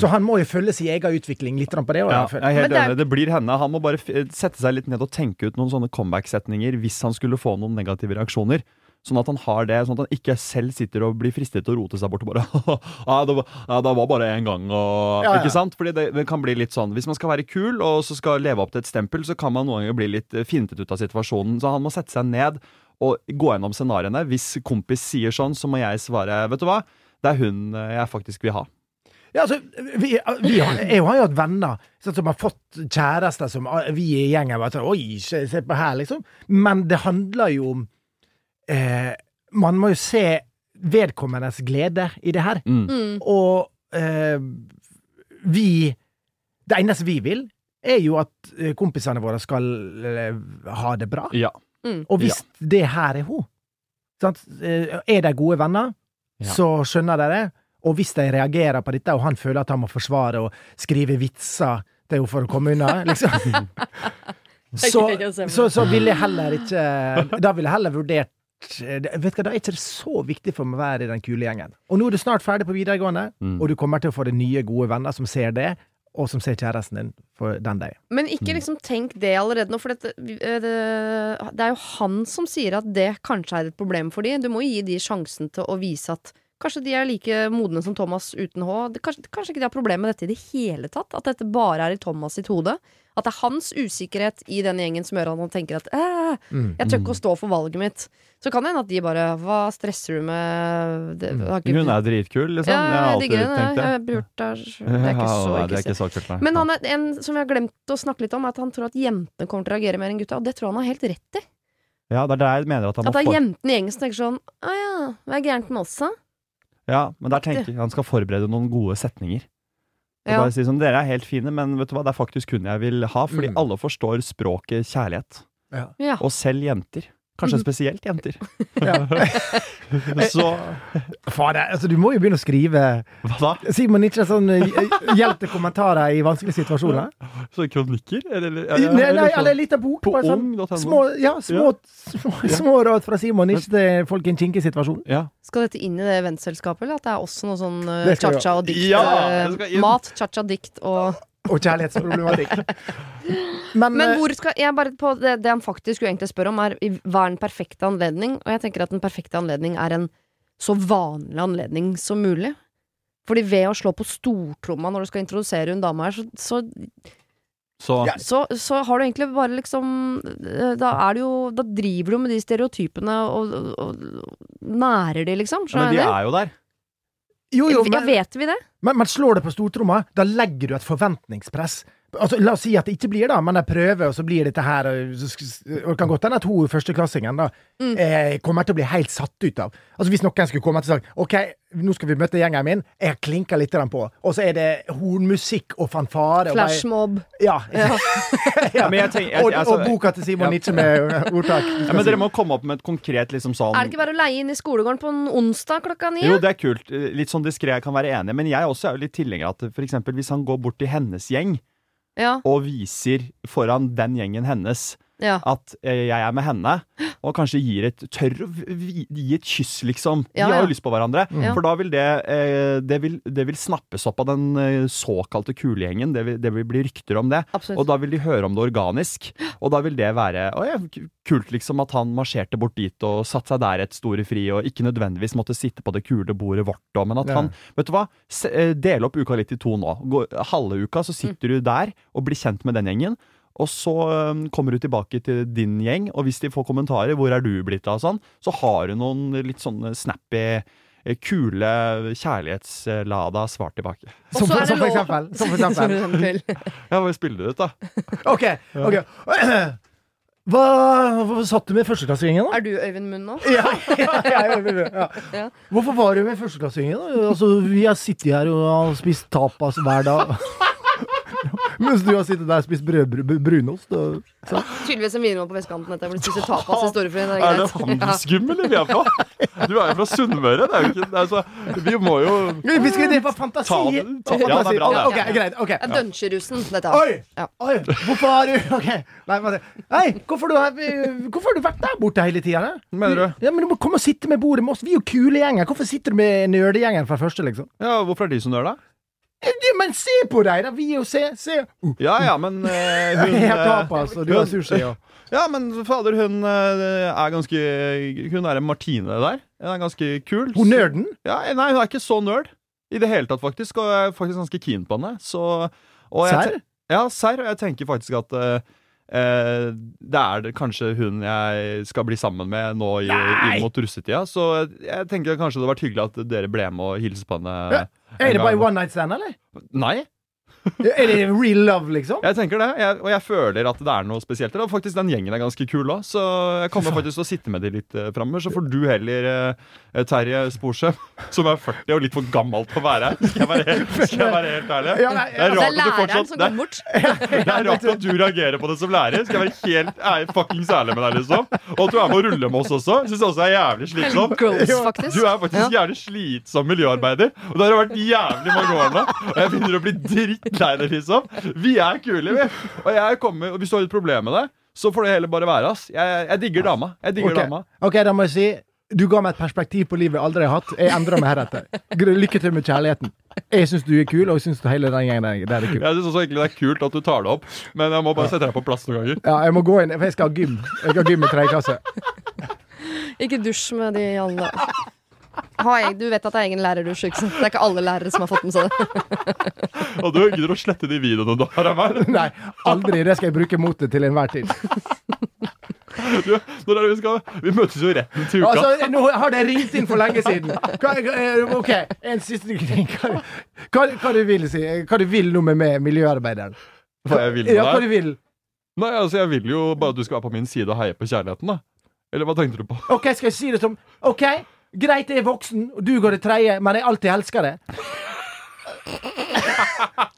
Så han må jo følge sin egen utvikling litt på det. Ja, jeg er helt Men det enig. Det blir henne. Han må bare f- sette seg litt ned og tenke ut noen sånne comeback-setninger hvis han skulle få noen negative reaksjoner. Sånn at han har det, sånn at han ikke selv sitter og blir fristet til å rote seg bort og bare ja, det, var, ja, det var bare én gang, og Ja, ja. Ikke sant? Fordi det, det kan bli litt sånn Hvis man skal være kul og så skal leve opp til et stempel, så kan man noen ganger bli litt eh, fintet ut av situasjonen. Så han må sette seg ned og gå gjennom scenarioene. Hvis kompis sier sånn, så må jeg svare Vet du hva? Det er hun eh, jeg faktisk vil ha. Ja, altså, vi, vi har, jeg har jo hatt venner sånn, som har fått kjærester som ah, vi i gjengen sånn Oi, se, se på her, liksom. Men det handler jo om eh, Man må jo se vedkommendes glede i det her. Mm. Mm. Og eh, vi Det eneste vi vil, er jo at eh, kompisene våre skal eh, ha det bra. Ja. Og hvis det her er hun, sant? eh, er de gode venner, Ja. så skjønner de det. Og hvis de reagerer på dette, og han føler at han må forsvare og skrive vitser til henne for å komme unna, liksom så, så, så ville jeg heller ikke Da ville jeg heller vurdert det- Vet du hva, Da er ikke så viktig for meg å være i den kule gjengen. Og nå er du snart ferdig på videregående, Mm. og du kommer til å få deg nye, gode venner som ser det, og som ser kjæresten din for den de er. Men ikke liksom tenk det allerede nå, for dette, eh, det, det er jo han som sier at det kanskje er et problem for de. Du må jo gi de sjansen til å vise at kanskje de er like modne som Thomas uten H. Det, kanskje, kanskje ikke de har problemer med dette i det hele tatt. At dette bare er i Thomas sitt hode. At det er hans usikkerhet i den gjengen som gjør at han tenker at «Æ, Mm. jeg tør ikke å stå for valget mitt. Så kan det hende at de bare Hva stresser du med det, har ikke- Hun er dritkul, liksom. ja, jeg har alltid digger tenkt det. Er ikke så er ikke så kult, men han er en som vi har glemt å snakke litt om, er at han tror at jentene kommer til å reagere mer enn gutta, og det tror han har helt rett i. Ja, det er der jeg mener at han At det er for... jentene i gjengen som tenker sånn Å ja, hva er gærent med oss, da? Ja, men der tenker jeg han skal forberede noen gode setninger. Og Ja. bare si sånn, Dere er helt fine, men vet du hva, det er faktisk hun jeg vil ha. Fordi Mm. alle forstår språket kjærlighet. Ja. Og selv jenter. Kanskje Mhm. spesielt jenter. Ja. Så Fader, altså, du må jo begynne å skrive Hva da? Simon, ikke sånn eh, hjelp til kommentarer i vanskelige situasjoner? Så kronikker? Eller, Nei, nei, eller en liten bok. På bare sånn, ung.no. små, ja, små, små, små råd fra Simon, ikke til folk i en kinkig situasjon. Ja. Skal dette inn i det vennselskapet, eller at det er også noe sånn vi cha-cha og dikt? Ja, eh, mat, cha-cha, dikt og Og kjærlighetsproblematikk. Men, Men eh, hvor skal jeg bare på det, det han faktisk skulle egentlig spørre om, er hva er den perfekte anledning? Og jeg tenker at den perfekte anledning er en så vanlig anledning som mulig. Fordi ved å slå på stortromma når du skal introdusere en dame her, så, så Så så, så har du egentlig bare liksom eh, Da er det jo Da driver du med de stereotypene og, og, og nærer de, liksom. ja, Men de er jo der. Jo, jo, Ja, vet vi det? men, men slår det på stortromma, da legger du et forventningspress. Altså, la oss si at det ikke blir, da, men jeg prøver, og så blir dette her Og og det kan godt hende at hun førsteklassingen da Mm. eh, kommer til å bli helt satt ut av Altså Hvis noen skulle komme til og sagt OK, nå skal vi møte gjengen min, jeg klinker litt på, og så er det hornmusikk og fanfare Flashmob. Ja. Ja. ja. Men jeg tenker- jeg- og, altså- og boka til Simon Ja. Nietzsche med ordtak. Ja, men dere må komme opp med et konkret liksom sånn Er det ikke bare å leie inn i skolegården på en onsdag klokka ni? Jo, det er kult. Litt sånn diskré, jeg kan være enig. Men jeg også er jo litt tilhenger av at eksempel hvis han går bort til hennes gjeng Ja, og viser foran den gjengen hennes ja. at eh, jeg er med henne, og kanskje gir et tørr å gi et kyss, liksom. De Ja, har jo lyst på hverandre. Mm. For da vil det, eh, det, vil, det vil snappes opp av den eh, såkalte kulegjengen. Det, vil- det vil bli rykter om det. Absolutt. Og da vil de høre om det organisk. Og da vil det være å, ja, kult liksom at han marsjerte bort dit og satte seg der et store fri, og ikke nødvendigvis måtte sitte på det kule bordet vårt òg, men at Ja. han Vet du hva, del opp uka litt i to nå. Halve uka så sitter du der og blir kjent med den gjengen. Og så kommer du tilbake til din gjeng, og hvis de får kommentarer 'hvor er du blitt av', sånn, så har du noen litt sånne snappy, eh, kule, kjærlighetslada svar tilbake. Som, for- er det som for eksempel. Som for eksempel. Ja, bare spiller det ut, da? OK. ok Hva, hva satt du med førsteklassegjengen, da? Er du Øyvind Munn nå? Ja, ja, ja, ja, ja. Ja. Hvorfor var du med førsteklassegjengen? da? Altså, vi har sittet her og spist tapas hver dag. Mens du har sittet der og spist brød, br- brunost. Og, så. Tydeligvis en videregående på vestkanten etter å spiser spist tapas i Storefri. Det Er er det greit. Ja. handelsgym, eller vi er på? Du er jo fra Sunnmøre. Det er jo ikke det er Vi må jo Vi skal det på fantasi! Ta ja, det er bra, det. Okay, greit. ok Ja. Dunsjerusen, dette. her. Oi! Ja. Oi! Hvorfor har du Ok. Nei, nei hvorfor, du har, hvorfor har du vært der borte hele tida? Mener du? Ja, men Du må komme og sitte med bordet med oss. Vi er jo kule gjenger. Hvorfor sitter du med nerdegjengen fra første, liksom? Ja, Hvorfor er de så nerd, da? Ja, Men se på deg, da! Vi er jo Se! se. Uh, Ja ja, men uh, hun jeg har eh, tapas, og du har sushi. Og. Ja, men fader, hun eh, er ganske Hun er en Martine der. Hun er ganske kul. Hun nerden? Ja, nei, hun er ikke så nerd i det hele tatt, faktisk. Og jeg er faktisk ganske keen på henne. Så, og jeg Serr? Ja, serr. Og jeg tenker faktisk at eh, det er kanskje hun jeg skal bli sammen med nå i, inn mot russetida. Så jeg tenker kanskje det var hyggelig at dere ble med og hilste på henne. Ja. Er det bare one night stand, eller? Nei, Er det real love, liksom? jeg tenker det. Jeg, og jeg føler at det er noe spesielt der. Og faktisk den gjengen er ganske kul òg, så jeg kommer faktisk til å sitte med de litt uh, framover. Så får du heller, eh, Terje Sporsem, som er 40 og litt for gammel til å være her, skal jeg være helt, skal jeg være helt ærlig. Ja, nei, Det er Det er rart at du læreren fortsatt som det kommer bort. er, det er rart at du reagerer på det som lærer. Skal jeg være helt ærlig, fuckings ærlig med deg, liksom. Og at du er med å rulle med oss også. Syns jeg også er jævlig slitsom. Gross, faktisk. Du er faktisk jævlig slitsom miljøarbeider, og det har vært jævlig mange år nå. Og jeg begynner å bli drittlei det, liksom. Vi er kule, vi. Og jeg kommer, og hvis du har et problem med det, så får det heller bare være, ass. Jeg, jeg digger dama. Jeg digger Ok. dama. Ok, da må jeg si Du ga meg et perspektiv på livet jeg aldri har hatt. Jeg endrer meg heretter. Lykke til med kjærligheten. Jeg syns du er kul, og jeg syns hele den gjengen der er kul. Jeg syns også egentlig det er kult at du tar det opp, men jeg må bare sette deg på plass noen ganger. Ja, jeg må gå inn, for jeg skal ha gym. Jeg skal ha gym i tredje klasse. Ikke dusj med de alle. Ha, egen- du vet at det er ingen lærer du er sjuk, så Det er ikke alle lærere som har fått med seg det. Og du gidder å slette de videoene du har av meg? Nei, aldri. Det skal jeg bruke mot det til enhver tid. Du, når er det vi skal Vi møtes jo retten til uka. Altså, Nå har det ringt inn for lenge siden. Hva, eh, OK, en siste ting. Hva, hva, hva du vil si? Hva du vil nå med, med miljøarbeideren? Hva jeg vil med Ja, hva du deg? vil? Nei, altså, jeg vil jo bare at du skal være på min side og heie på kjærligheten, da. Eller hva tenkte du på? OK, skal jeg si det som OK, greit, jeg er voksen, og du går i tredje, men jeg alltid elsker det.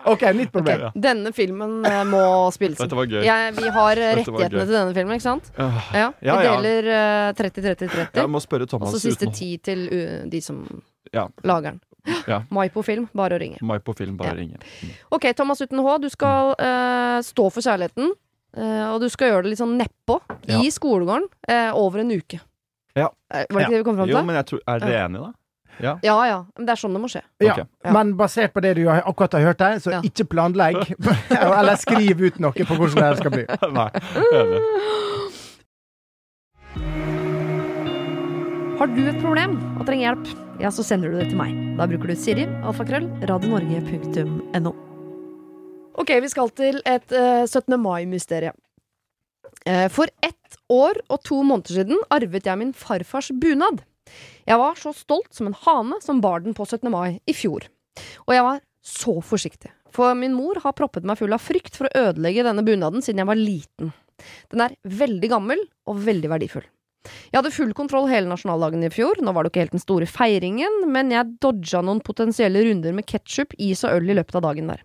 OK, nytt problem. Ja. Denne filmen eh, må spilles Dette var gøy. Jeg- vi har eh, Dette var rettighetene gøy. til denne filmen, ikke sant? Øh, Ja. Vi Ja, ja. deler eh, 30-30-30. Jeg må spørre Og Thomas så siste uten å- ti til uh, de som Ja. lager den. Ja. Maipo Film, bare å ringe. Mai på film, bare Ja. ringe. Ok, Thomas uten H, du skal eh, stå for kjærligheten. eh, og du skal gjøre det litt sånn nedpå Ja. i skolegården eh, over en uke. Ja. Eh, Var det ikke det vi kom fram Jo, men jeg tror, Er dere enige, da? Ja. Ja ja, men det er sånn det må skje. Ja, Ok. Ja. Men basert på det du akkurat har hørt her, så Ja. ikke planlegg. Eller skriv ut noe på hvordan det skal bli. Nei. Enig. Har du et problem og trenger hjelp, ja, så sender du det til meg. Da bruker du Siri, alfakrøll, radionorge.no. Ok, vi skal til et uh, 17. mai-mysterie. Eh, for ett år og to måneder siden arvet jeg min farfars bunad. Jeg var så stolt som en hane som bar den på 17. mai i fjor. Og jeg var så forsiktig, for min mor har proppet meg full av frykt for å ødelegge denne bunaden siden jeg var liten. Den er veldig gammel og veldig verdifull. Jeg hadde full kontroll hele nasjonaldagen i fjor, nå var det ikke helt den store feiringen, men jeg dodga noen potensielle runder med ketsjup, is og øl i løpet av dagen der.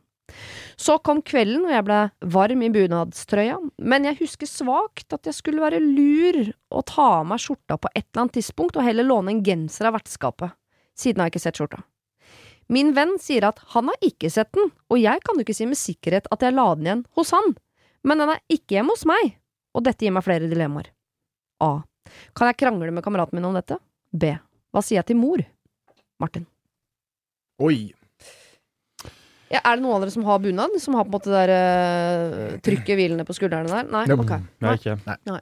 Så kom kvelden, og jeg ble varm i bunadstrøya, men jeg husker svakt at jeg skulle være lur og ta av meg skjorta på et eller annet tidspunkt og heller låne en genser av vertskapet. Siden har jeg ikke sett skjorta. Min venn sier at han har ikke sett den, og jeg kan jo ikke si med sikkerhet at jeg la den igjen hos han, men den er ikke hjemme hos meg, og dette gir meg flere dilemmaer. A. Kan jeg krangle med kameraten min om dette? B. Hva sier jeg til mor? Martin. Oi. Ja, er det noen av dere som har bunad? Som har på en måte det der uh, trykket hvilende på skuldrene der? Nei? Nope. Ok. Nei, ikke. Jeg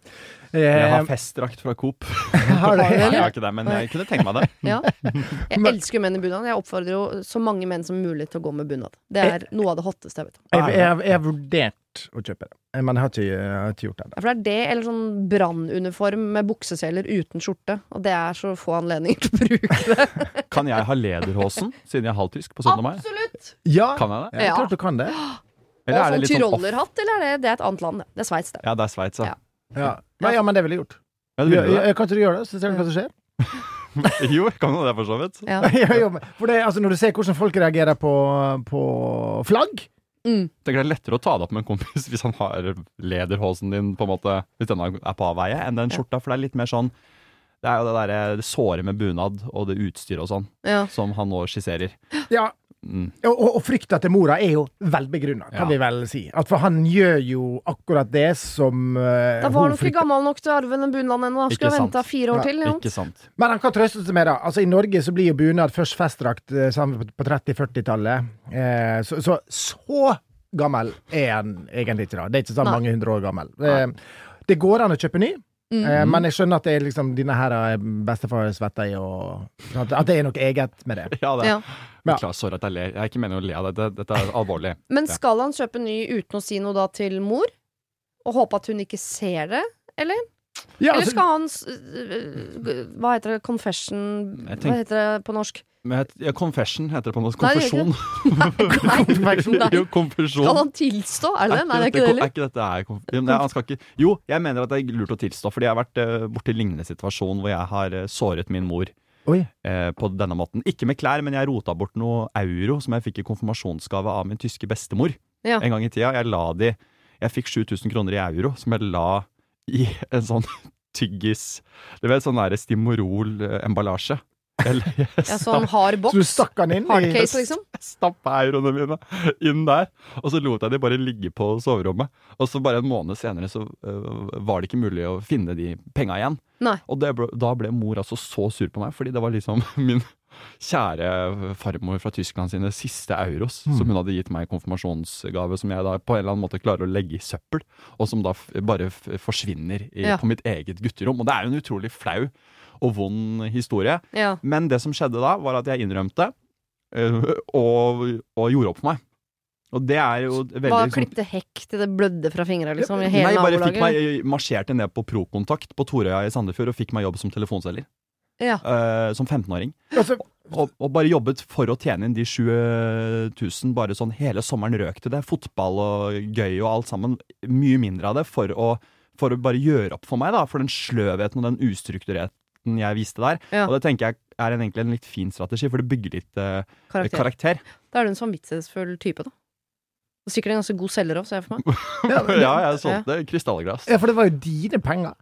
Eh, har festdrakt fra Coop. har du- det, det, Jeg har ikke det, men jeg kunne tenke meg det. Ja. Jeg elsker jo menn i bunad. Jeg oppfordrer jo så mange menn som mulig til å gå med bunad. Det er noe av det hotteste jeg vet om. Jeg, jeg, jeg har vurdert å kjøpe det, men jeg har ikke, jeg har ikke gjort det. For det er det, eller sånn brannuniform med bukseseler uten skjorte. Og det er så få anledninger til å bruke det. Kan jeg ha lederhosen, siden jeg er halvtysk på 17. mai? Absolutt! Ja, Kan jeg det? ja, klart du kan det. Og Eller er det sånn litt sånn off? tyrollerhatt, eller er det, det er et annet land? det. Det er Sveits, det. Ja, det er Sveits, ja. Ja. Ja. Men, ja, men det ville jeg gjort. ja det Ja, ville du kan ikke du gjøre det, så ser du hva som skjer? Jo, jeg kan jo det, for så vidt. Ja. Ja, jo, for det, altså, når du ser hvordan folk reagerer på, på flagg Mm. Tenker det er lettere å ta det opp med en kompis hvis han har lederhosen din på en måte Hvis denne er på avveie, enn den skjorta. For det er litt mer sånn Det er jo det der, det såre med bunad og det utstyret og sånn Ja. som han nå skisserer. Ja, Mm. og, og, frykta til mora er jo velbegrunna, kan Ja. vi vel si. At for han gjør jo akkurat det som uh, Da var han ikke gammel nok til å arve den bunaden ennå. Han Skulle venta fire år Ja, til. Ja. Ikke sant. Men han kan trøste seg med det. Altså, I Norge så blir jo bunad først festdrakt eh, på 30-40-tallet. Eh, så, så så gammel er han egentlig ikke, da. Det er ikke sånn Nei. mange hundre år gammel. Eh, det går an å kjøpe ny, Mm. eh, men jeg skjønner at det er liksom dine her er bestefar svetter i, og at, at det er noe eget med det. Ja, det. Ja. Ja. Sorry at jeg ler. Jeg er ikke meningen å le av dette. Dette er alvorlig. Men skal han kjøpe ny uten å si noe da til mor? Og håpe at hun ikke ser det? Eller? Ja, Eller altså, skal han Hva heter det? Confession Hva heter det på norsk? Men het- ja, confession heter det på norsk. Nei, Konfesjon. Nei. Jo, konfesjon. Skal han tilstå? Er det det? Nei, det er ikke det Er heller. ikke dette er konf- Jo, Nei, han skal ikke Jo, jeg mener at det er lurt å tilstå, fordi jeg har vært uh, borti lignende situasjon hvor jeg har uh, såret min mor Oi. eh, på denne måten. Ikke med klær, men jeg rota bort noe euro som jeg fikk i konfirmasjonsgave av min tyske bestemor Ja. en gang i tida. Jeg la de Jeg fikk 7000 kroner i euro som jeg la i en sånn tyggis Du vet, sånn derre Stimorol-emballasje. Eller jeg Ja, sånn hard Så du boks. stakk han inn Hardcase, liksom. stappa euroene mine inn der. Og så lot jeg de bare ligge på soverommet. Og så bare en måned senere så øh, var det ikke mulig å finne de penga igjen. Nei. Og det da ble mor altså så sur på meg, fordi det var liksom min kjære farmor fra Tyskland sine siste euros, Mm. som hun hadde gitt meg i konfirmasjonsgave, som jeg da på en eller annen måte klarer å legge i søppel, og som da f bare f forsvinner i, Ja. på mitt eget gutterom. Og det er jo en utrolig flau og vond historie. Ja. Men det som skjedde da, var at jeg innrømte, øh, og, og gjorde opp for meg. Og det er jo veldig Hva liksom- klipte hekk til det blødde fra fingra, liksom? Nei, bare fikk meg marsjerte ned på Prokontakt på Torøya i Sandefjord og fikk meg jobb som telefonselger. Ja. uh, som 15-åring. Altså, Og, og bare jobbet for å tjene inn de 20 000, bare sånn hele sommeren røk til det. Fotball og gøy og alt sammen. Mye mindre av det for å, for å bare gjøre opp for meg, da. For den sløvheten og den ustruktureten jeg viste der. Ja. Og det tenker jeg er en, egentlig en litt fin strategi, for det bygger litt uh, Karakter. karakter. Da er du en samvittighetsfull type, da. Og sikkert en ganske god selger òg, ser jeg for meg. ja, jeg solgte krystallglass. ja, for det var jo dine penger.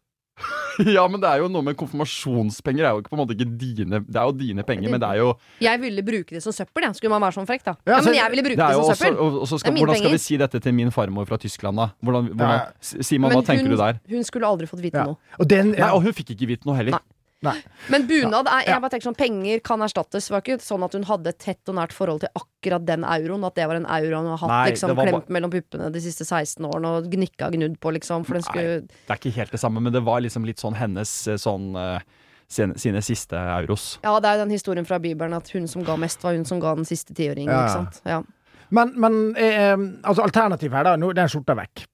Ja, men det er jo noe med konfirmasjonspenger. Det er jo på en måte ikke dine Det er jo dine penger, men det er jo Jeg ville bruke det som søppel, jeg. Skulle man være sånn frekk, da. Ja, Ja, men jeg ville bruke det det som også, søppel. og, og så skal, Hvordan skal penger. vi si dette til min farmor fra Tyskland, da? Hvordan, hvordan, Ja. Simon, hva tenker hun, du der? hun skulle aldri fått vite Ja. noe. Og den Nei, og hun fikk ikke vite noe heller. Nei. Nei. Men bunad er, jeg bare tenker sånn, penger kan erstattes. Det var ikke sånn at hun hadde et tett og nært forhold til akkurat den euroen. At det var en euro hun har hatt Nei, liksom, klemt bare... mellom puppene de siste 16 årene og gnikka gnudd på, liksom. For den skulle Det er ikke helt det samme, men det var liksom litt sånn hennes eh, sånn eh, sine, sine siste euros. Ja, det er jo den historien fra Bibelen at hun som ga mest, var hun som ga den siste tiåringen. Ja. Ja, Men, men eh, altså alternativet her, da. Nå, den skjorta vekk.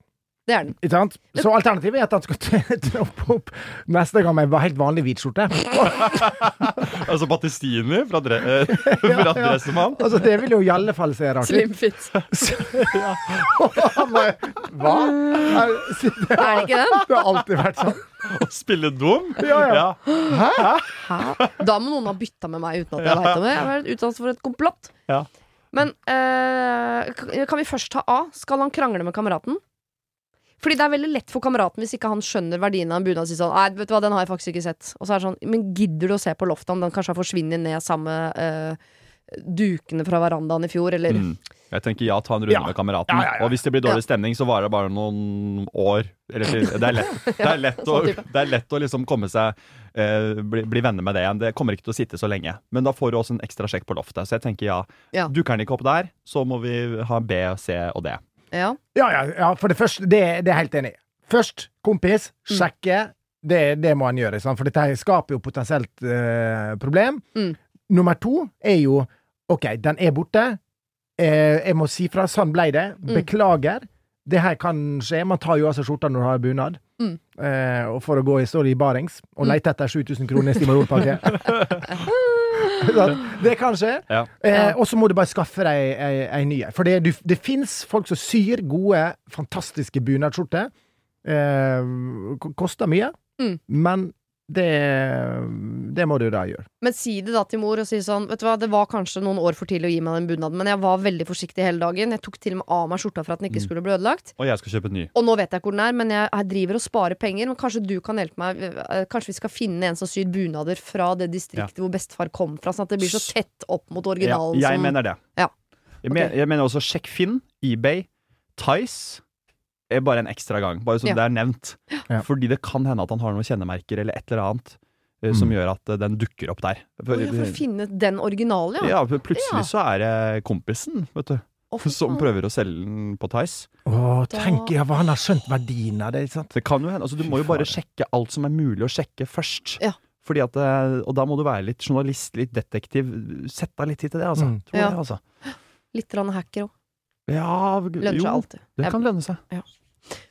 Det er den. Ikke sant? Så alternativet er at han skal troppe opp neste gang med en helt vanlig hvit skjorte. Altså Battistini fra, dre, eh, fra Dressemann. Altså, det vil jo i alle fall se rart ut. Slim fit. Han bare, Hva? Er, det Er det ikke den? har alltid vært sånn. Å spille dum. Ja, ja. Hæ? Da må noen ha bytta med meg uten at jeg veit om det. Jeg har vært utsatt for et komplott. Ja. Men øh, kan vi først ta A? Skal han krangle med kameraten? Fordi det er veldig lett for kameraten hvis ikke han skjønner verdien av en bunad. å Si sånn, Nei, vet du hva, den har jeg faktisk ikke sett. Og så er det sånn, men gidder du å se på loftet om den kanskje har forsvunnet ned sammen med eh, dukene fra verandaen i fjor, eller Mm. Jeg tenker ja, ta en runde Ja. med kameraten. Ja, ja, ja. Og hvis det blir dårlig stemning, så varer det bare noen år. Eller, det, er lett, det, er lett å, Sånn det er lett å liksom komme seg eh, bli, bli venner med det igjen. Det kommer ikke til å sitte så lenge. Men da får du også en ekstra sjekk på loftet. Så jeg tenker ja. Ja. Dukker den ikke opp der, så må vi ha B, C og D. Ja. Ja, ja, ja, for det første, det, det er jeg helt enig i. Først, kompis, Mm. sjekke. Det, det må han gjøre, for dette skaper jo potensielt eh, problem. Mm. Nummer to er jo OK, den er borte. Eh, jeg må si fra. Sånn ble det. Mm. Beklager. Det her kan skje. Man tar jo av seg skjorta når du har bunad. Mm. Eh, og for å gå i story i barings og Mm. lete etter 7000 kroner i Stimorolpakke. det kan skje. Ja. Eh, og så må du bare skaffe deg ei, ei ny. For det, du, det fins folk som syr gode, fantastiske bunadsskjorter. Eh, koster mye, Mm. men det, det må du da gjøre. Men si det da til mor og si sånn Vet du hva, det var kanskje noen år for tidlig å gi meg den bunaden, men jeg var veldig forsiktig hele dagen. Jeg tok til og med av meg skjorta for at den ikke Mm. skulle bli ødelagt. Og jeg skal kjøpe en ny. Og nå vet jeg ikke hvor den er, men jeg, jeg driver og sparer penger. Men kanskje du kan hjelpe meg eh, Kanskje vi skal finne en som syr bunader fra det distriktet hvor bestefar kom fra, sånn at det blir så tett opp mot Ja, originalen jeg som mener det. Ja. Jeg, mener, jeg mener også sjekk Finn, eBay, Tice. Er bare en ekstra gang, bare så Ja. det er nevnt. Ja. Fordi det kan hende at han har noen kjennemerker eller et eller annet eh, som Mm. gjør at uh, den dukker opp der. Å, oh, For å finne den originale, ja. Ja, plutselig Ja. så er det kompisen, vet du, som prøver å selge den på Tice. Å, Da- tenk, ja, hva han har skjønt verdien av det, ikke sant? Det kan jo hende. Altså, du må jo bare sjekke alt som er mulig å sjekke først. Ja. Fordi at, eh, og da må du være litt journalist, litt detektiv. Sett deg litt tid til det, altså. Mm. Tror Ja. jeg, altså. Litt hacker òg. Ja, Lønner seg alltid. det kan lønne seg.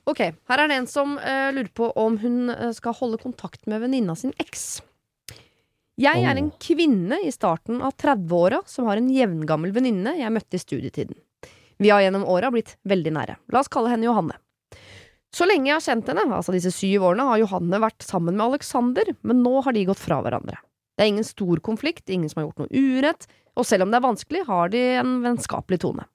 Ok, her er det en som uh, lurer på om hun eh, skal holde kontakt med venninna sin eks. Jeg er en kvinne i starten av 30-åra som har en jevngammel venninne jeg møtte i studietiden. Vi har gjennom åra blitt veldig nære. La oss kalle henne Johanne. Så lenge jeg har kjent henne, altså disse syv årene, har Johanne vært sammen med Alexander, men nå har de gått fra hverandre. Det er ingen stor konflikt, ingen som har gjort noe urett, og selv om det er vanskelig, har de en vennskapelig tone.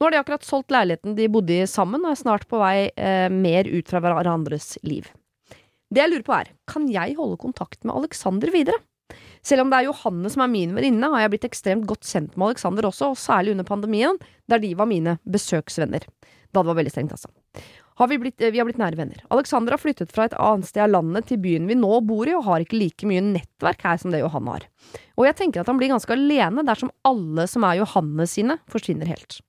Nå har de akkurat solgt leiligheten de bodde i sammen, og er snart på vei eh, mer ut fra hverandres liv. Det jeg lurer på er, kan jeg holde kontakt med Alexander videre? Selv om det er Johanne som er min venninne, har jeg blitt ekstremt godt kjent med Alexander også, og særlig under pandemien, der de var mine besøksvenner. Da det var veldig strengt, altså. har vi, blitt, vi har blitt nære venner. Alexander har flyttet fra et annet sted av landet til byen vi nå bor i, og har ikke like mye nettverk her som det Johanne har. Og jeg tenker at han blir ganske alene dersom alle som er Johanne sine, forsvinner helt.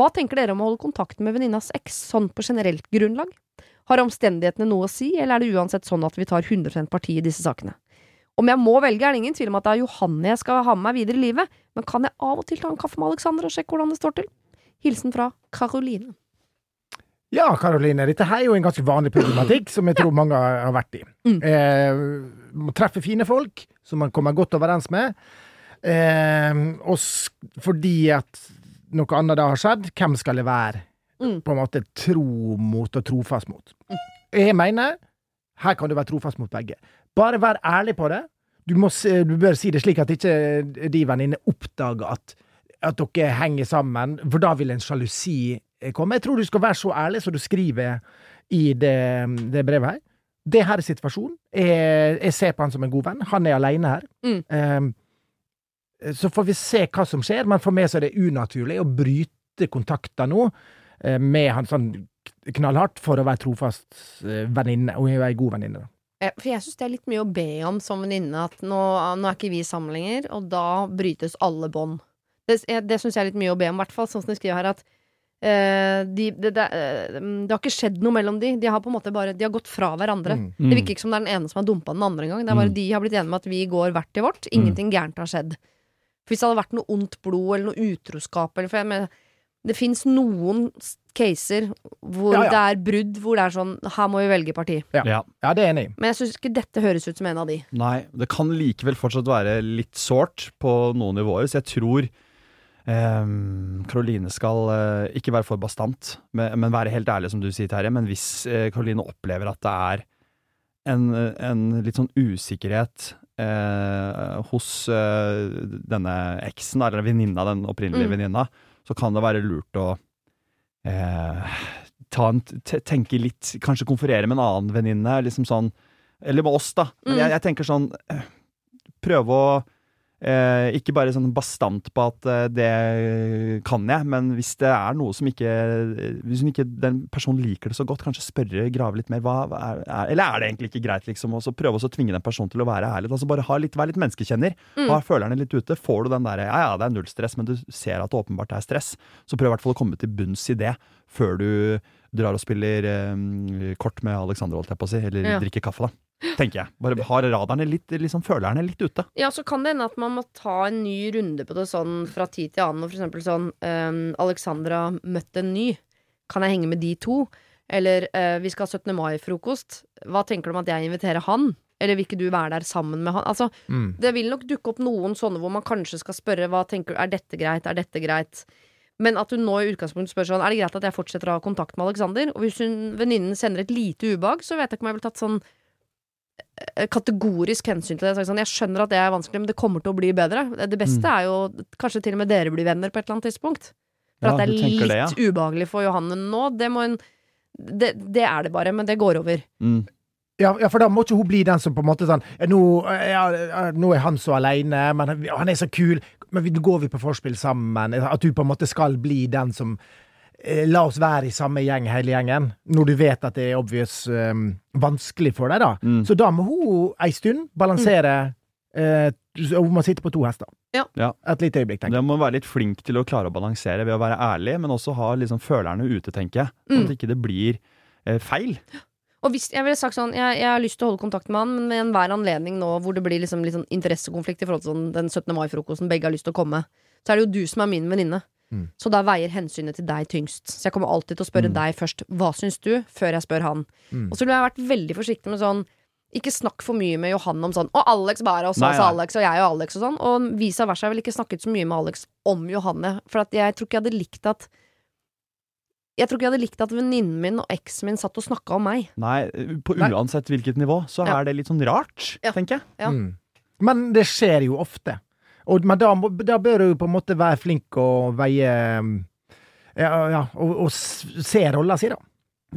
Hva tenker dere om å holde kontakten med venninnas eks, sånn på generelt grunnlag? Har omstendighetene noe å si, eller er det uansett sånn at vi tar 100 parti i disse sakene? Om jeg må velge, er det ingen tvil om at det er Johanne jeg skal ha med meg videre i livet, men kan jeg av og til ta en kaffe med Alexander og sjekke hvordan det står til? Hilsen fra Karoline. Ja, Karoline, dette her er jo en ganske vanlig problematikk som jeg tror mange har vært i. Mm. Eh, man treffer fine folk som man kommer godt overens med, eh, og fordi at noe annet da har skjedd, hvem skal jeg være Mm. på en måte tro mot og trofast mot? Jeg mener her kan du være trofast mot begge. Bare vær ærlig på det. Du, må, du bør si det slik at ikke de venninnene oppdager at, at dere henger sammen, for da vil en sjalusi komme. Jeg tror du skal være så ærlig som du skriver i det, det brevet her. Det her er situasjonen. Jeg, jeg ser på han som en god venn. Han er alene her. Mm. Ehm, så får vi se hva som skjer, men for meg så er det unaturlig å bryte kontakter nå eh, med han sånn knallhardt for å være trofast eh, venninne, og hun er ei god venninne. Eh, For jeg syns det er litt mye å be om som venninne, at nå, nå er ikke vi sammen lenger, og da brytes alle bånd. Det, det syns jeg er litt mye å be om, i hvert fall sånn som de skriver her, at Uh, de, det, det, eh, det har ikke skjedd noe mellom de. De har på en måte bare De har gått fra hverandre. Mm. Det virker ikke som det er den ene som har dumpa den andre engang. Det er bare Mm. de har blitt enige med at vi går hvert til vårt. Ingenting gærent har skjedd. For hvis det hadde vært noe ondt blod eller noe utroskap eller for jeg mener, Det fins noen caser hvor Ja, ja. det er brudd, hvor det er sånn Her må vi velge parti. Ja. Ja. Ja, det er enig. Men jeg syns ikke dette høres ut som en av de. Nei, det kan likevel fortsatt være litt sårt på noen nivåer, så jeg tror Karoline Karoline skal uh, ikke være for bastant, men, men være helt ærlig, som du sier, Terje. Men hvis Karoline Karoline opplever at det er en, en litt sånn usikkerhet eh, hos eh, denne eksen, eller venninna, den opprinnelige Mm. venninna, så kan det være lurt å eh, ta en, tenke litt, kanskje konferere med en annen venninne, liksom sånn Eller med oss, da. Men Mm. jeg, jeg tenker sånn eh, Prøve å eh, ikke bare sånn bastant på at eh, det kan jeg, men hvis det er noe som ikke Hvis hun ikke, den personen liker det så godt, kanskje spørre, grave litt mer. Hva, er, er, eller er det egentlig ikke greit, liksom? Og så prøve å tvinge den personen til å være ærlig. Altså bare ha litt, Vær litt menneskekjenner. Mm. Ha følerne litt ute. Får du den derre Ja ja, det er null stress, men du ser at det åpenbart er stress, så prøv i hvert fall å komme til bunns i det før du drar og spiller eh, kort med Alexander, holdt jeg på å si, eller Ja. drikker kaffe, da. Tenker jeg. Bare har radarene litt, liksom følerne litt ute. Ja, så kan det hende at man må ta en ny runde på det sånn fra tid til annen. For eksempel sånn um, Alexandra møtte en ny. Kan jeg henge med de to? Eller uh, vi skal ha 17. mai-frokost. Hva tenker du om at jeg inviterer han? Eller vil ikke du være der sammen med han? Altså, Mm. det vil nok dukke opp noen sånne hvor man kanskje skal spørre hva tenker du, er dette greit, er dette greit? Men at hun nå i utgangspunktet spør sånn, er det greit at jeg fortsetter å ha kontakt med Alexander? Og hvis hun venninnen sender et lite ubehag, så vet jeg ikke om jeg ville tatt sånn kategorisk hensyn til det. Sånn, jeg skjønner at det er vanskelig, men det kommer til å bli bedre. Det beste Mm. er jo kanskje til og med dere blir venner på et eller annet tidspunkt. For Ja, at det er litt det, ubehagelig for Johanne nå, det må hun det, det er det bare, men det går over. Mm. Ja, ja, for da må ikke hun bli den som på en måte sånn ja, nå, ja, ja, nå er han så aleine, men han- er så kul, men nå går vi på forspill sammen. At du på en måte skal bli den som eh, La oss være i samme gjeng, hele gjengen. Når du vet at det er obvious um, vanskelig for deg, da. Mm. Så da må hun ei stund balansere mm. uh, Hun må sitte på to hester. Ja. Ja. Et lite øyeblikk, tenker jeg. Må være litt flink til å klare å balansere ved å være ærlig, men også ha liksom følerne ute, tenker jeg. Sånn Mm. at ikke det blir uh, feil. Og hvis, jeg ville sagt sånn, jeg, jeg har lyst til å holde kontakt med han, men med enhver anledning nå hvor det blir liksom litt sånn interessekonflikt i forhold til sånn den 17. mai-frokosten, begge har lyst til å komme, så er det jo du som er min venninne. Mm. Så da veier hensynet til deg tyngst. Så jeg kommer alltid til å spørre Mm. deg først. Hva syns du? Før jeg spør han. Mm. Og så ville jeg vært veldig forsiktig med sånn ikke snakk for mye med Johan om sånn Og Alex bare, og så sa. Alex, og jeg og Alex og sånn. Og vice versa. Jeg ville ikke snakket så mye med Alex om Johanne. For at jeg tror ikke jeg hadde likt at Jeg tror ikke jeg hadde likt at venninnen min og eksen min satt og snakka om meg. Nei, på uansett hvilket nivå, så Ja. er det litt sånn rart, Ja. tenker jeg. Ja. Mm. Men det skjer jo ofte. Og, men da, da bør du på en måte være flink og veie um, Ja, ja og, og se rolla si, da.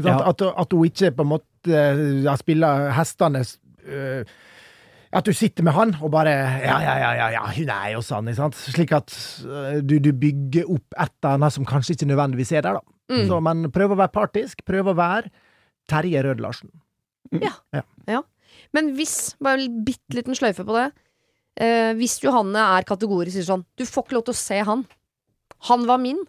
Ja. At, at hun ikke på en måte ja, spiller hestene øh, At du sitter med han og bare Ja, ja, ja, ja, ja hun er jo sånn, ikke sant? Slik at øh, du, du bygger opp et eller annet som kanskje ikke nødvendigvis er der, da. Mm. Så, men prøv å være partisk. Prøv å være Terje Rød Larsen. Men hvis, bare en bitte liten sløyfe på det eh, Hvis Johanne er kategorisk sier sånn Du får ikke lov til å se han. Han var min.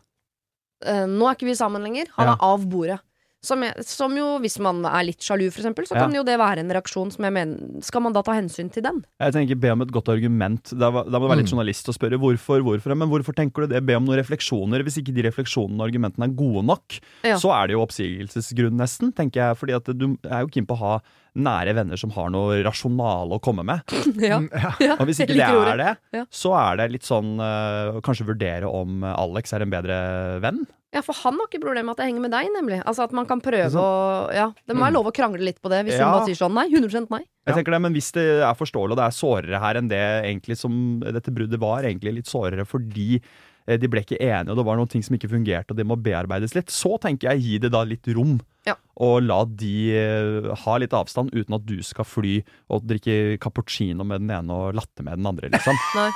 Eh, nå er ikke vi sammen lenger. Han Ja. er av bordet. Som, jeg, som jo, hvis man er litt sjalu, for eksempel, så Ja. kan jo det være en reaksjon som jeg mener Skal man da ta hensyn til den? Jeg tenker Be om et godt argument. Da, da må du være litt Mm. journalist og spørre hvorfor. hvorfor Men hvorfor tenker du det? Be om noen refleksjoner. Hvis ikke de refleksjonene og argumentene er gode nok, Ja. så er det jo oppsigelsesgrunn, nesten. tenker jeg Fordi at du er jo keen på å ha nære venner som har noe rasjonale å komme med. ja. Mm, ja. ja. Og hvis ikke det er det, så er det litt sånn øh, Kanskje vurdere om Alex er en bedre venn. Ja, for han har ikke problem med at det henger med deg, nemlig. Altså at man kan prøve å Ja, det må være lov å krangle litt på det, hvis Ja. hun bare sier sånn nei. 100 nei. Jeg Ja. tenker det, Men hvis det er forståelig og det er sårere her enn det egentlig som dette bruddet var, egentlig litt sårere fordi de ble ikke enige og det var noen ting som ikke fungerte og det må bearbeides litt, så tenker jeg gi det da litt rom. Ja. Og la de eh, ha litt avstand uten at du skal fly og drikke cappuccino med den ene og latte med den andre, liksom.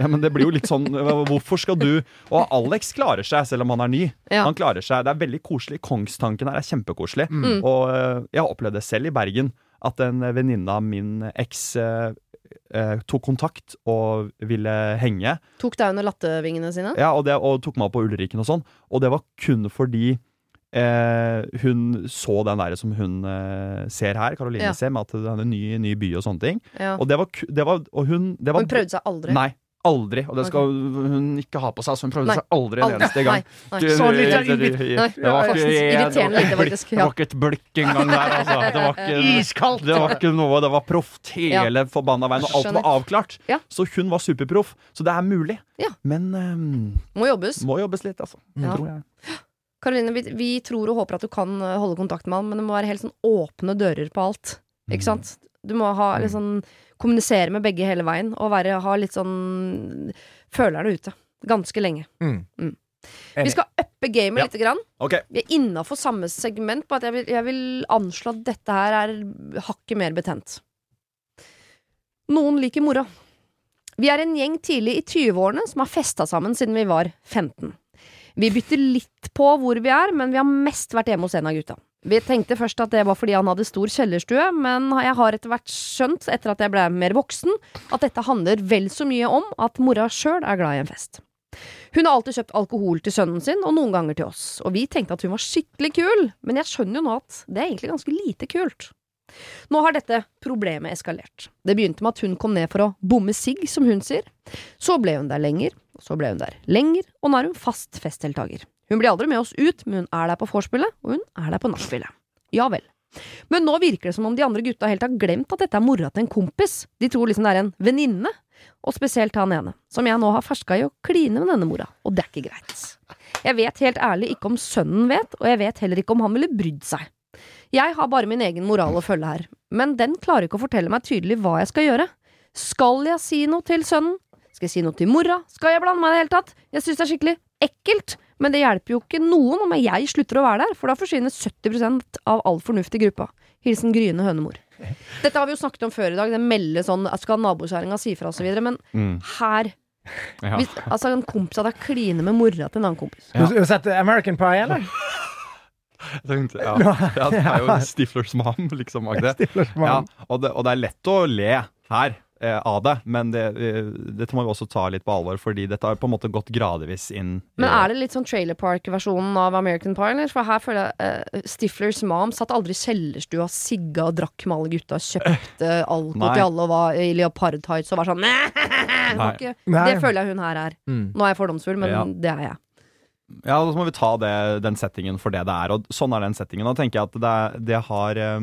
Ja, men det blir jo litt sånn Hvorfor skal du Og Alex klarer seg, selv om han er ny. Ja. Han klarer seg. Det er veldig koselig. Kongstanken her er kjempekoselig. Mm. Og eh, jeg har opplevd det selv i Bergen, at en venninne av min eks eh, tok kontakt og ville henge. Tok deg under lattevingene sine? Ja, og, det, og tok meg opp på Ulriken og sånn. Og det var kun fordi eh, hun så den der som hun eh, ser her, Karoline Ja. ser, med at det er en ny, ny by og sånne ting. Ja. Og det var, det var Og hun det var, Hun prøvde seg aldri? Nei. Aldri. Og det skal hun ikke ha på seg. Så hun prøvde Nei. seg aldri en eneste gang. Nei, nei. Så litt sånn ikke- irriterende faktisk. Det var ikke et blikk engang der, altså. Det var ikke, Iskaldt! det var ikke noe, det var proft hele forbanna veien, og alt var avklart. Så hun var superproff. Så det er mulig. Men um, Må jobbes. må jobbes litt, altså. Tror jeg. Karoline, vi, vi tror og håper at du kan holde kontakt med han, men det må være helt sånn åpne dører på alt. Ikke sant? Du må ha litt sånn kommunisere med begge hele veien, og være, ha litt sånn følerne ute. Ganske lenge. Mm. Mm. Vi skal uppe gamet Ja. lite grann. Okay. Vi er innafor samme segment, på at jeg vil, jeg vil anslå at dette her er hakket mer betent. Noen liker mora. Vi er en gjeng tidlig i 20-årene som har festa sammen siden vi var 15. Vi bytter litt på hvor vi er, men vi har mest vært hjemme hos en av gutta. Vi tenkte først at det var fordi han hadde stor kjellerstue, men jeg har etter hvert skjønt, etter at jeg ble mer voksen, at dette handler vel så mye om at mora sjøl er glad i en fest. Hun har alltid kjøpt alkohol til sønnen sin, og noen ganger til oss, og vi tenkte at hun var skikkelig kul, men jeg skjønner jo nå at det er egentlig ganske lite kult. Nå har dette problemet eskalert. Det begynte med at hun kom ned for å bomme sigg, som hun sier. Så ble hun der lenger, og så ble hun der lenger, og nå er hun fast festdeltaker. Hun blir aldri med oss ut, men hun er der på vorspielet, og hun er der på nachspielet. Ja vel. Men nå virker det som om de andre gutta helt har glemt at dette er mora til en kompis. De tror liksom det er en venninne, og spesielt han ene, som jeg nå har ferska i å kline med denne mora, og det er ikke greit. Jeg vet helt ærlig ikke om sønnen vet, og jeg vet heller ikke om han ville brydd seg. Jeg har bare min egen moral å følge her, men den klarer ikke å fortelle meg tydelig hva jeg skal gjøre. Skal jeg si noe til sønnen? Skal jeg si noe til mora? Skal jeg blande meg i det hele tatt? Jeg synes det er skikkelig ekkelt, men det hjelper jo ikke noen om jeg slutter å være der, for da forsvinner 70% av all fornuft i gruppa. Hilsen gryende hønemor. Dette har vi jo snakket om før i dag, det melder sånn at skal nabokjerringa si fra videre, men Mm. her Ja. hvis, Altså, en kompis av deg kliner med mora til en annen kompis. Du har sett American Pie, eller? Jeg tenkte, ja. ja, det er jo Stiflers mom, liksom. Stiflers mom. Ja, og, det, og det er lett å le her av det, men det, eh, dette må vi også ta litt på alvor, fordi dette har på en måte gått gradvis inn. Men er det litt sånn Trailer Park-versjonen av American Pie? Eller? For her føler jeg uh, Stiflers mom satt aldri i kjellerstua, sigga og drakk med alle gutta, kjøpte alko Nei. til alle og var i leopardtights og var sånn Nei. det føler jeg hun her er. Mm. Nå er jeg fordomsfull, men Ja. det er jeg. Ja, så må vi ta det, den settingen for det det er, og sånn er den settingen. Da tenker jeg at det, det har eh,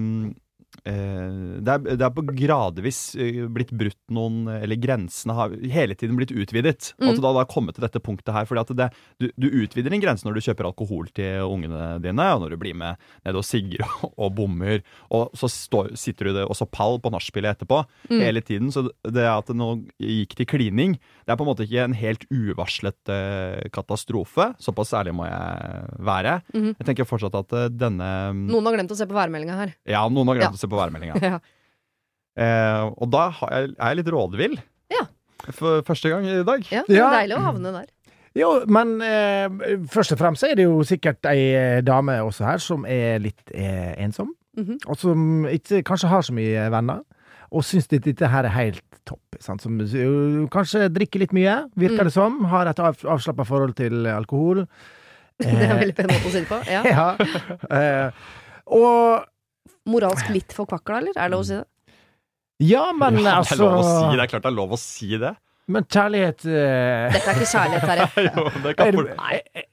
det, er, det er på gradvis eh, blitt brutt noen Eller grensene har hele tiden blitt utvidet. Mm. Altså da har kommet til dette punktet her. Fordi at det, du, du utvider en grense når du kjøper alkohol til ungene dine, og når du blir med ned og sigger og, og bommer. Og så står, sitter du det også pall på nachspielet etterpå Mm. hele tiden. Så det at det nå gikk til klining, det er på en måte ikke en helt uvarslet uh, katastrofe. Såpass ærlig må jeg være. Mm. Jeg tenker fortsatt at uh, denne Noen har glemt å se på værmeldinga her. Ja, noen har glemt Ja. Se på værmeldinga. Ja. Eh, og da jeg, er jeg litt rådvill. Ja. For første gang i dag. Ja, det er deilig å havne der. Jo, men eh, først og fremst er det jo sikkert ei eh, dame også her som er litt eh, ensom. Mhm. Og som ikke kanskje har så mye venner. Og syns dette, dette her er helt topp. Sant? Som jo, kanskje drikker litt mye, virker Mm. det som. Har et av, avslappa forhold til alkohol. Det er en Eh, veldig pen måte å si det på. Ja. ja. Eh, og Moralsk litt forkvakla, eller? Er det lov å si det? Ja, men ja, det er altså si det. er klart det er lov å si det. Men kjærlighet uh... Dette er ikke kjærlighet, Terje. jo, det kan for...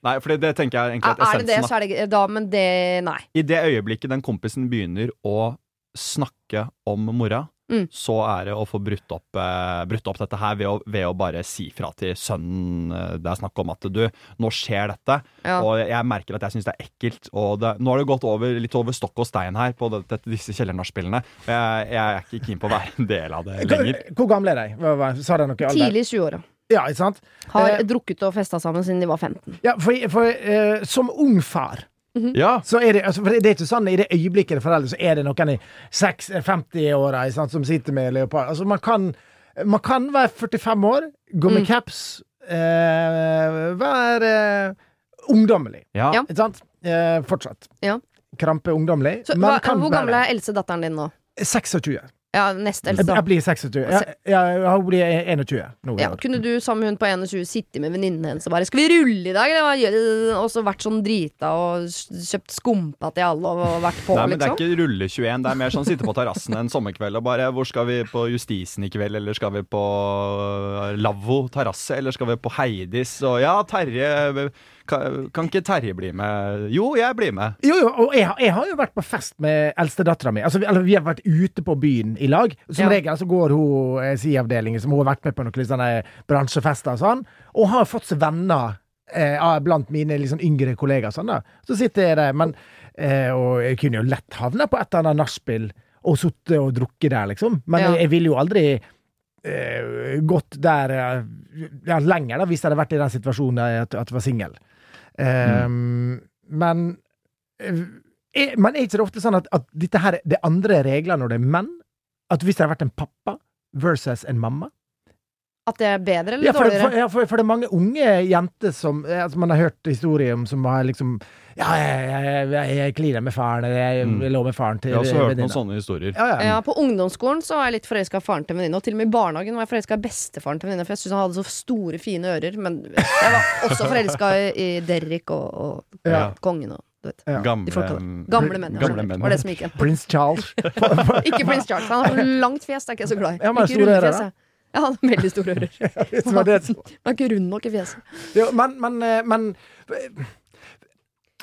Nei, for det tenker jeg egentlig Er essensen er det det, så er det Da, men det Nei. I det øyeblikket den kompisen begynner å snakke om mora, Mm. så er det å få brutt opp, eh, brutt opp dette her ved å, ved å bare si fra til sønnen eh, det er snakk om at du, nå skjer dette. Ja. Og jeg merker at jeg syns det er ekkelt. Og det, nå har det gått over, litt over stokk og stein her på det, dette, disse kjellernachspielene. Jeg, jeg er ikke keen på å være en del av det lenger. Hvor, hvor gammel er de? Hva- hva- Sa de noe? Tidlig i 20-åra. Ja, ikke sant? Har Eh, drukket og festa sammen siden de var 15. Ja, for, for eh, som ung far Ja, så er det, altså, for det er ikke sånn I det øyeblikket det er foreldre, så er det noen i 50-åra som sitter med leopard. Altså, man kan, man kan være 45 år, gå med Mm. caps, eh, være eh, ungdommelig. ja. Ja. Ikke sant? Eh, fortsatt. Ja. Krampe ungdommelig. Så, hva, kan hvor gammel er eldste datteren din nå? 26. Ja, nest eldste. jeg blir 26. Jeg, jeg, hun blir 21 nå. Ja, kunne du sammen med hun på 21 sitte med venninnen hennes og bare 'Skal vi rulle i dag?' eller hva gjør du?» Og så vært sånn drita og kjøpt skumpa til alle og vært på, Nei, men Det er liksom? ikke rulle 21, det er mer sånn sitte på terrassen en sommerkveld og bare Hvor skal vi på Justisen i kveld, eller skal vi på øh, Lavvo terrasse, eller skal vi på Heidis? Og ja, Terje kan, kan ikke Terje bli med? Jo, jeg blir med. Jo, jo, og jeg, har- jeg har jo vært på fest med eldstedattera mi. Altså, vi, eller, vi har vært ute på byen i lag. Som Ja. regel så går hun SI-avdelingen, som hun har vært med på noen sånne bransjefester og sånn, og har fått seg venner eh, blant mine sånn yngre kollegaer. Sånn, da. Så sitter jeg der, men eh, Og jeg kunne jo lett havna på et eller annet nachspiel og sittet og drukket der, liksom. Men Ja. jeg, jeg ville jo aldri eh, gått der eh, ja, lenger, da, hvis jeg hadde vært i den situasjonen at, at jeg var singel. Eh, Men eh, er, Men er ikke det ofte sånn at, at dette her, det er andre regler når det er menn? At hvis det hadde vært en pappa versus en mamma? At det er bedre eller Ja, for, dårligere? for, ja, for, for det er mange unge jenter som eh, altså Man har hørt historier om som har liksom Ja, jeg, jeg, jeg, jeg kliner med faren, eller jeg, Mm. jeg lå med faren til Jeg har også hørt noen sånne historier. Ja, ja. Ja, På ungdomsskolen så var jeg litt forelska i faren til venninna. Og til og med i barnehagen var jeg forelska i bestefaren til venninna, for jeg syntes han hadde så store, fine ører. Men jeg var også forelska i, i Derrick og, og Ja. kongen og. Ja. Gamle, Gamle menn. ja, Gamle menn. Var det som gikk igjen. Prins Charles. Ikke prins Charles. Han har langt fjes, det er ikke jeg så glad i. Ikke rundt runde fjes, jeg. Ja, han har veldig store ører. Var det som- er ikke rund nok i fjeset. Jo, men, men, eh, men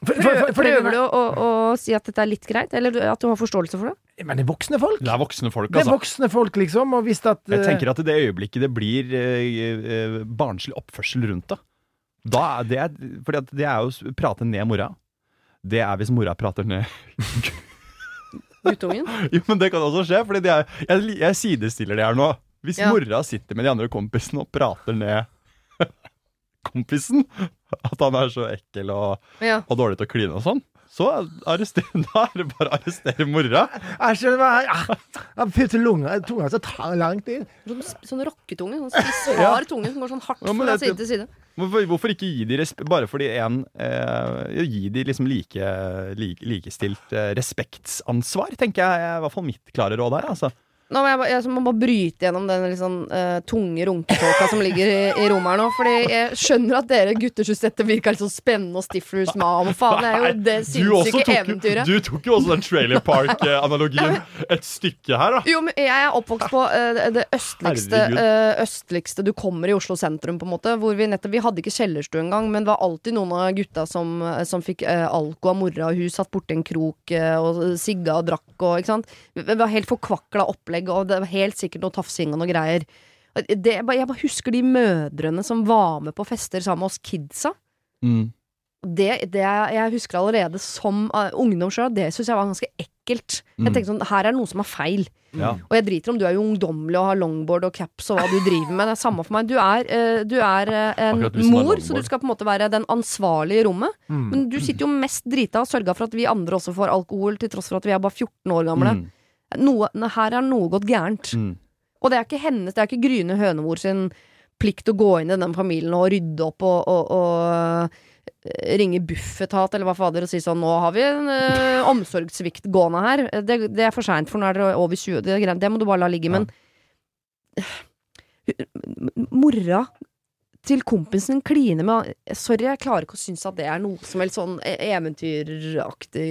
for, for, for, for, Prøver du å, å, å si at dette er litt greit, eller at du har forståelse for det? Men det er voksne folk. Det er voksne folk, Det er altså. voksne folk, liksom. Og hvis at Jeg eh, tenker at i det øyeblikket det blir eh, eh, barnslig oppførsel rundt det da er det, fordi at det er jo å prate ned mora. Det er hvis mora prater ned Guttungen? Jo, men det kan også skje, for jeg, jeg sidestiller det her nå. Hvis Ja. mora sitter med de andre kompisene og prater ned kompisen, at han er så ekkel og, Ja. og dårlig til å kline og sånn, så arrester, da er det bare å arrestere mora. Jeg skjønner hva ja, putter lunga Tunga så tar lang tid. Sånn, sånn rocketunge. Sånn spiss, hard tunge som går sånn hardt Ja, fra side til side. Hvorfor, hvorfor ikke gi de respekt bare fordi en eh, Gi de liksom like, like, likestilt eh, respektsansvar, tenker jeg er i hvert fall mitt klare råd her. Altså. Nå må jeg, jeg må bare bryte gjennom den liksom, sånn eh, tunge runketåka som ligger i, i rommet her nå. Fordi jeg skjønner at dere gutter syns dette virker litt så spennende og Stiflers. Men faen, det er jo det sinnssyke eventyret. du tok jo også den Trailer Park-analogien et stykke her, da. Jo, men jeg er oppvokst på uh, det- østligste, eh, østligste du kommer i Oslo sentrum, på en måte. Hvor vi nettopp Vi hadde ikke kjellerstue engang, men det var alltid noen av gutta som, som fikk alko av mora, og hun satt borti en krok og sigga og drakk og ikke sant. Det var helt forkvakla opplegg, og det var helt sikkert noe tafsing og noe greier. Det, jeg bare husker de mødrene som var med på fester sammen med oss kidsa. Mm. Det, det jeg jeg husker allerede som eh, ungdom sjøl, det syns jeg var ganske ekkelt. Jeg Mm. tenkte sånn, her er det noe som er feil. Ja. Og jeg driter om du er jo ungdommelig og har longboard og caps og hva du driver med. Det er samme for meg. Du er, uh, du er uh, en du mor, så du skal på en måte være den ansvarlige i rommet. Mm. Men du sitter jo mest drita og sørga for at vi andre også får alkohol, til tross for at vi er bare 14 år gamle. Mm. Noe, her er noe gått gærent. Mm. Og det er ikke hennes, det er ikke Gryne Hønemor sin plikt å gå inn i den familien og rydde opp og, og, og eh, ringe Bufetat eller hva fader og si sånn Nå har vi en ø, omsorgssvikt gående her. Det, det er for seint, for nå er dere over 20. Det, er det må du bare la ligge. Men mora til kompisen kline med Sorry, jeg klarer ikke å synes at det er noe som helst sånn e- eventyraktig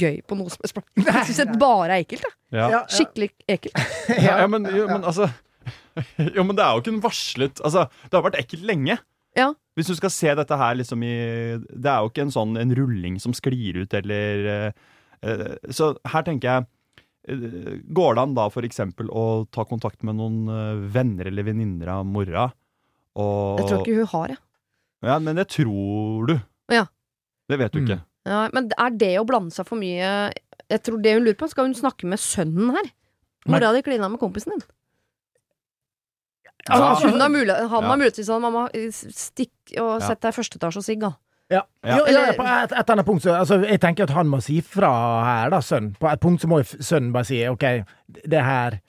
gøy på noe som helst plan. Jeg syns det bare er ekkelt. jeg. Ja. Ja, Skikkelig ekkelt. Ja, ja, men, jo, men altså Jo, men det er jo ikke en varslet Altså, det har vært ekkelt lenge. Ja. Hvis du skal se dette her liksom i Det er jo ikke en sånn en rulling som sklir ut, eller eh, Så her tenker jeg eh, Går det an da for eksempel å ta kontakt med noen venner eller venninner av mora? Og, Jeg tror ikke hun har, jeg. Ja, men det tror du. Ja. Det vet du Mm. ikke. Ja, men er det å blande seg for mye Jeg tror det hun lurer på, skal hun snakke med sønnen her? Mora di klina med kompisen din. Altså, Hun har mulighet, han Ja. har mulighet til sånn Mamma, stikk og Ja. sett deg i første etasje og sigg, da. Ja. Ja. Jo, Eller- ja, på et, et annet punkt så altså, Jeg tenker at han må si fra her, da, sønnen. På et punkt så må jo sønnen bare si OK, det her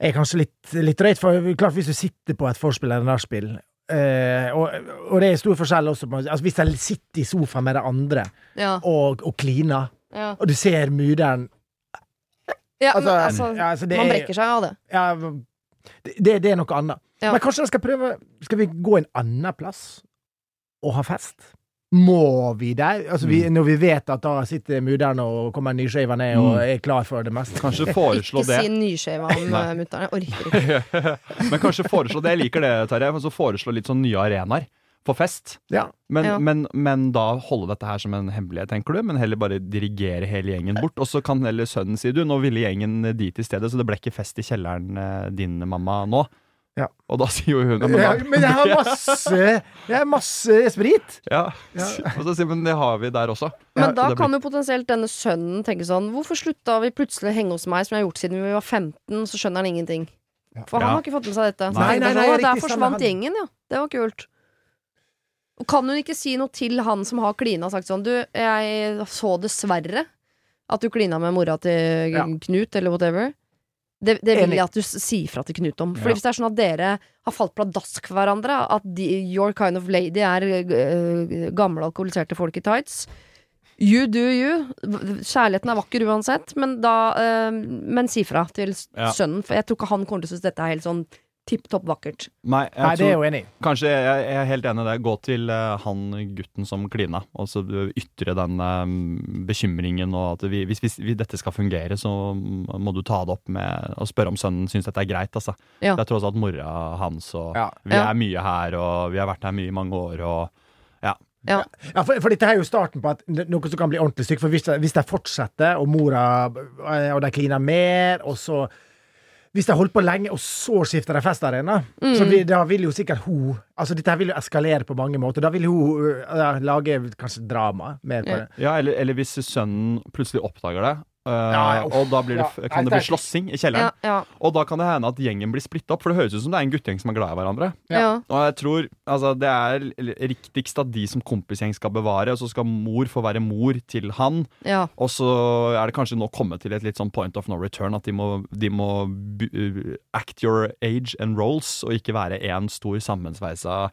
er kanskje litt, litt drøyt. For klart, hvis du sitter på et forspill eller nachspiel eh, og, og det er stor forskjell også på altså, Hvis jeg sitter i sofaen med de andre Ja. og, og kliner, ja. og du ser muderen ja Altså, altså, altså, man er- brekker seg av det. ja, det, det er noe annet. Men kanskje skal prøve Skal vi gå en annen plass og ha fest? Må vi der? Altså, vi, Mm. når vi vet at da sitter mudder'n og kommer nyskeiva ned og Mm. er klar for det meste. Kanskje foreslå Ikke si nyskeiva om uh, mutter'n. Jeg orker ikke. men kanskje foreslå det. Jeg liker det, Terje. Men så foreslå litt sånn nye arenaer for fest. Ja. Men, Ja. men, men da holde dette her som en hemmelighet, tenker du? Men heller bare dirigere hele gjengen bort. Og så kan heller sønnen si du, nå ville gjengen dit i stedet, så det ble ikke fest i kjelleren eh, din, mamma, nå. Ja. Og da sier jo hun men, Ja, men jeg har masse Jeg har masse sprit! ja. Ja. Og så sier hun men det har vi der også. Men Ja, da kan jo potensielt denne sønnen tenke sånn Hvorfor slutta vi plutselig å henge hos meg, som jeg har gjort siden vi var 15? Så skjønner han ingenting. For han Ja. har ikke fått med seg dette. Så Nei, nei, nei, sånn, «Å, riktig, Der forsvant gjengen, ja. Det var kult. Og kan hun ikke si noe til han som har klina og sagt sånn Du, jeg så dessverre at du klina med mora til Ja. Knut, eller whatever. Det, det vil jeg at du sier fra til Knut om. For Ja. hvis det er sånn at dere har falt pladask for hverandre, at de, your kind of lady er uh, gamle alkoholiserte folk i tights You do you. Kjærligheten er vakker uansett, men da uh, Men si fra til Ja. sønnen, for jeg tror ikke han kommer til å synes dette er helt sånn tipp topp vakkert. Nei, jeg Nei, det er tror, jo enig i. kanskje jeg, jeg er helt enig i det. Gå til uh, han gutten som klina, og så ytre den um, bekymringen. Og at vi, hvis, hvis, hvis dette skal fungere, så må du ta det opp med og spørre om sønnen syns dette er greit. Altså. Ja. Det er tross alt mora hans, og Ja. vi Ja. er mye her, og vi har vært her mye i mange år. Og, Ja. Ja, for, for dette er jo starten på at noe som kan bli ordentlig stygt. For hvis de, hvis de fortsetter, og mora eh, og de kliner mer, og så Hvis de holdt på lenge, og så skifter de festarena, så vi, da vil jo sikkert hun Altså, dette her vil jo eskalere på mange måter. Da vil hun uh, lage kanskje drama mer på det. ja, eller, eller hvis sønnen plutselig oppdager det, Ja, ja, og da blir det, Ja. kan det Nei, bli det slåssing i kjelleren. Ja, ja, Og da kan det hende at gjengen blir splitta opp, for det høres ut som det er en guttegjeng som er glad i hverandre. Og jeg tror altså, det er riktigst at de som kompisgjeng skal bevare, og så skal mor få være mor til han. ja. Og så er det kanskje nå kommet til et litt sånn point of no return, at de må, de må uh, act your age and roles, og ikke være én stor sammensveisa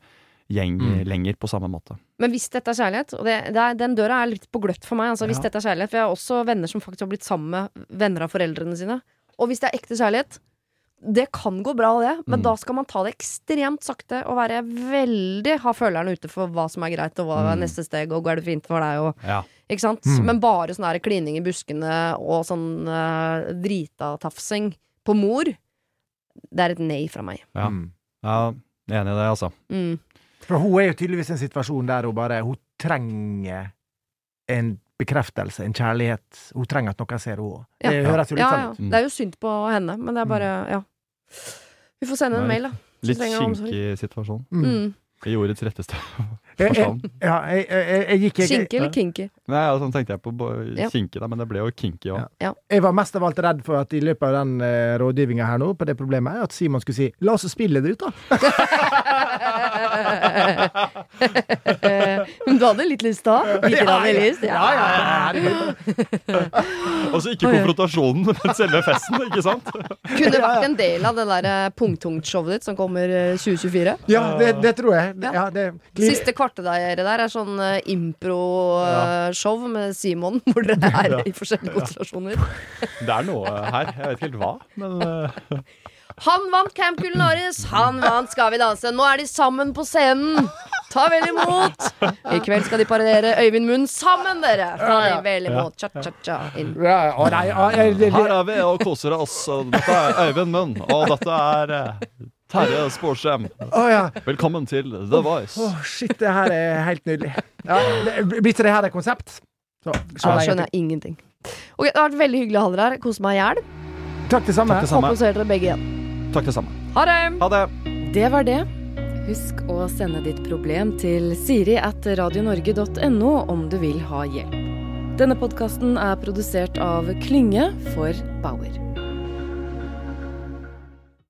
gjeng Mm. lenger på samme måte. Men hvis dette er kjærlighet, og det, det er, den døra er litt på gløtt for meg, altså, hvis dette er kjærlighet, for jeg har også venner som faktisk har blitt sammen med venner av foreldrene sine. Og hvis det er ekte kjærlighet, det kan gå bra, det, men Mm. da skal man ta det ekstremt sakte og være veldig ha følerne ute for hva som er greit, og hva er Mm. neste steg, og går det fint for deg, og Ja. Ikke sant? Mm. Men bare sånn klining i buskene og sånn uh, drita-tafsing på mor, det er et nei fra meg. Ja. Mm. ja, jeg er enig i det, altså. Mm. For hun er jo tydeligvis i en situasjon der hun bare Hun trenger en bekreftelse, en kjærlighet. Hun trenger at noen ser henne òg. Ja. Det høres jo litt Ja, sånn ut. Ja. Det er jo synd på henne, men det er bare Ja. Vi får sende en mail, da. Litt kinkig situasjon. Mm. Mm. I ordets retteste forstand. ja, jeg, jeg, jeg, jeg gikk eller kinky? Nei, ja, sånn tenkte jeg på Ja. kinky, da, men det ble jo kinky òg. Ja. Jeg var mest av alt redd for at i løpet av den uh, rådgivninga her nå, på det problemet, at Simon skulle si 'la oss spille det ut', da. Men du hadde litt lyst da? Litt ja, lyst? Ja, ja, ja. Altså ikke konfrontasjonen, men selve festen, ikke sant? Kunne vært en del av det der eh, pungtungt-showet ditt som kommer eh, 2024. Ja, det, det tror jeg. Ja, det, Siste kvartet der, der er sånn uh, impro-show med Simon, hvor dere er i forskjellige konstellasjoner. Det er noe her. Jeg vet ikke helt hva, men uh... Han vant Camp Culinaris, han vant Skal vi danse. Nå er de sammen på scenen. Ta vel imot! I kveld skal de parodiere Øyvind Munn sammen, dere. Ta Ja, ja. vel imot. Cha-cha-cha. ja, her er vi og koser oss. Dette er Øyvind Munn, og dette er eh, er Sporsem. Oh, ja. Velkommen til The Voice. Oh, shit, det her er helt nydelig. Ja, det, blir ikke det her et konsept? Så, Ja, skjønner jeg ingenting. Okay, Det har vært veldig hyggelig å ha dere her. Kos meg i hjel. Takk det samme. Takk det samme. Håper å se dere begge igjen. Takk det samme. Ha det! Ha det. Det var det. Husk å sende ditt problem til siri at radionorge.no om du vil ha hjelp. Denne podkasten er produsert av Klynge for Bauer.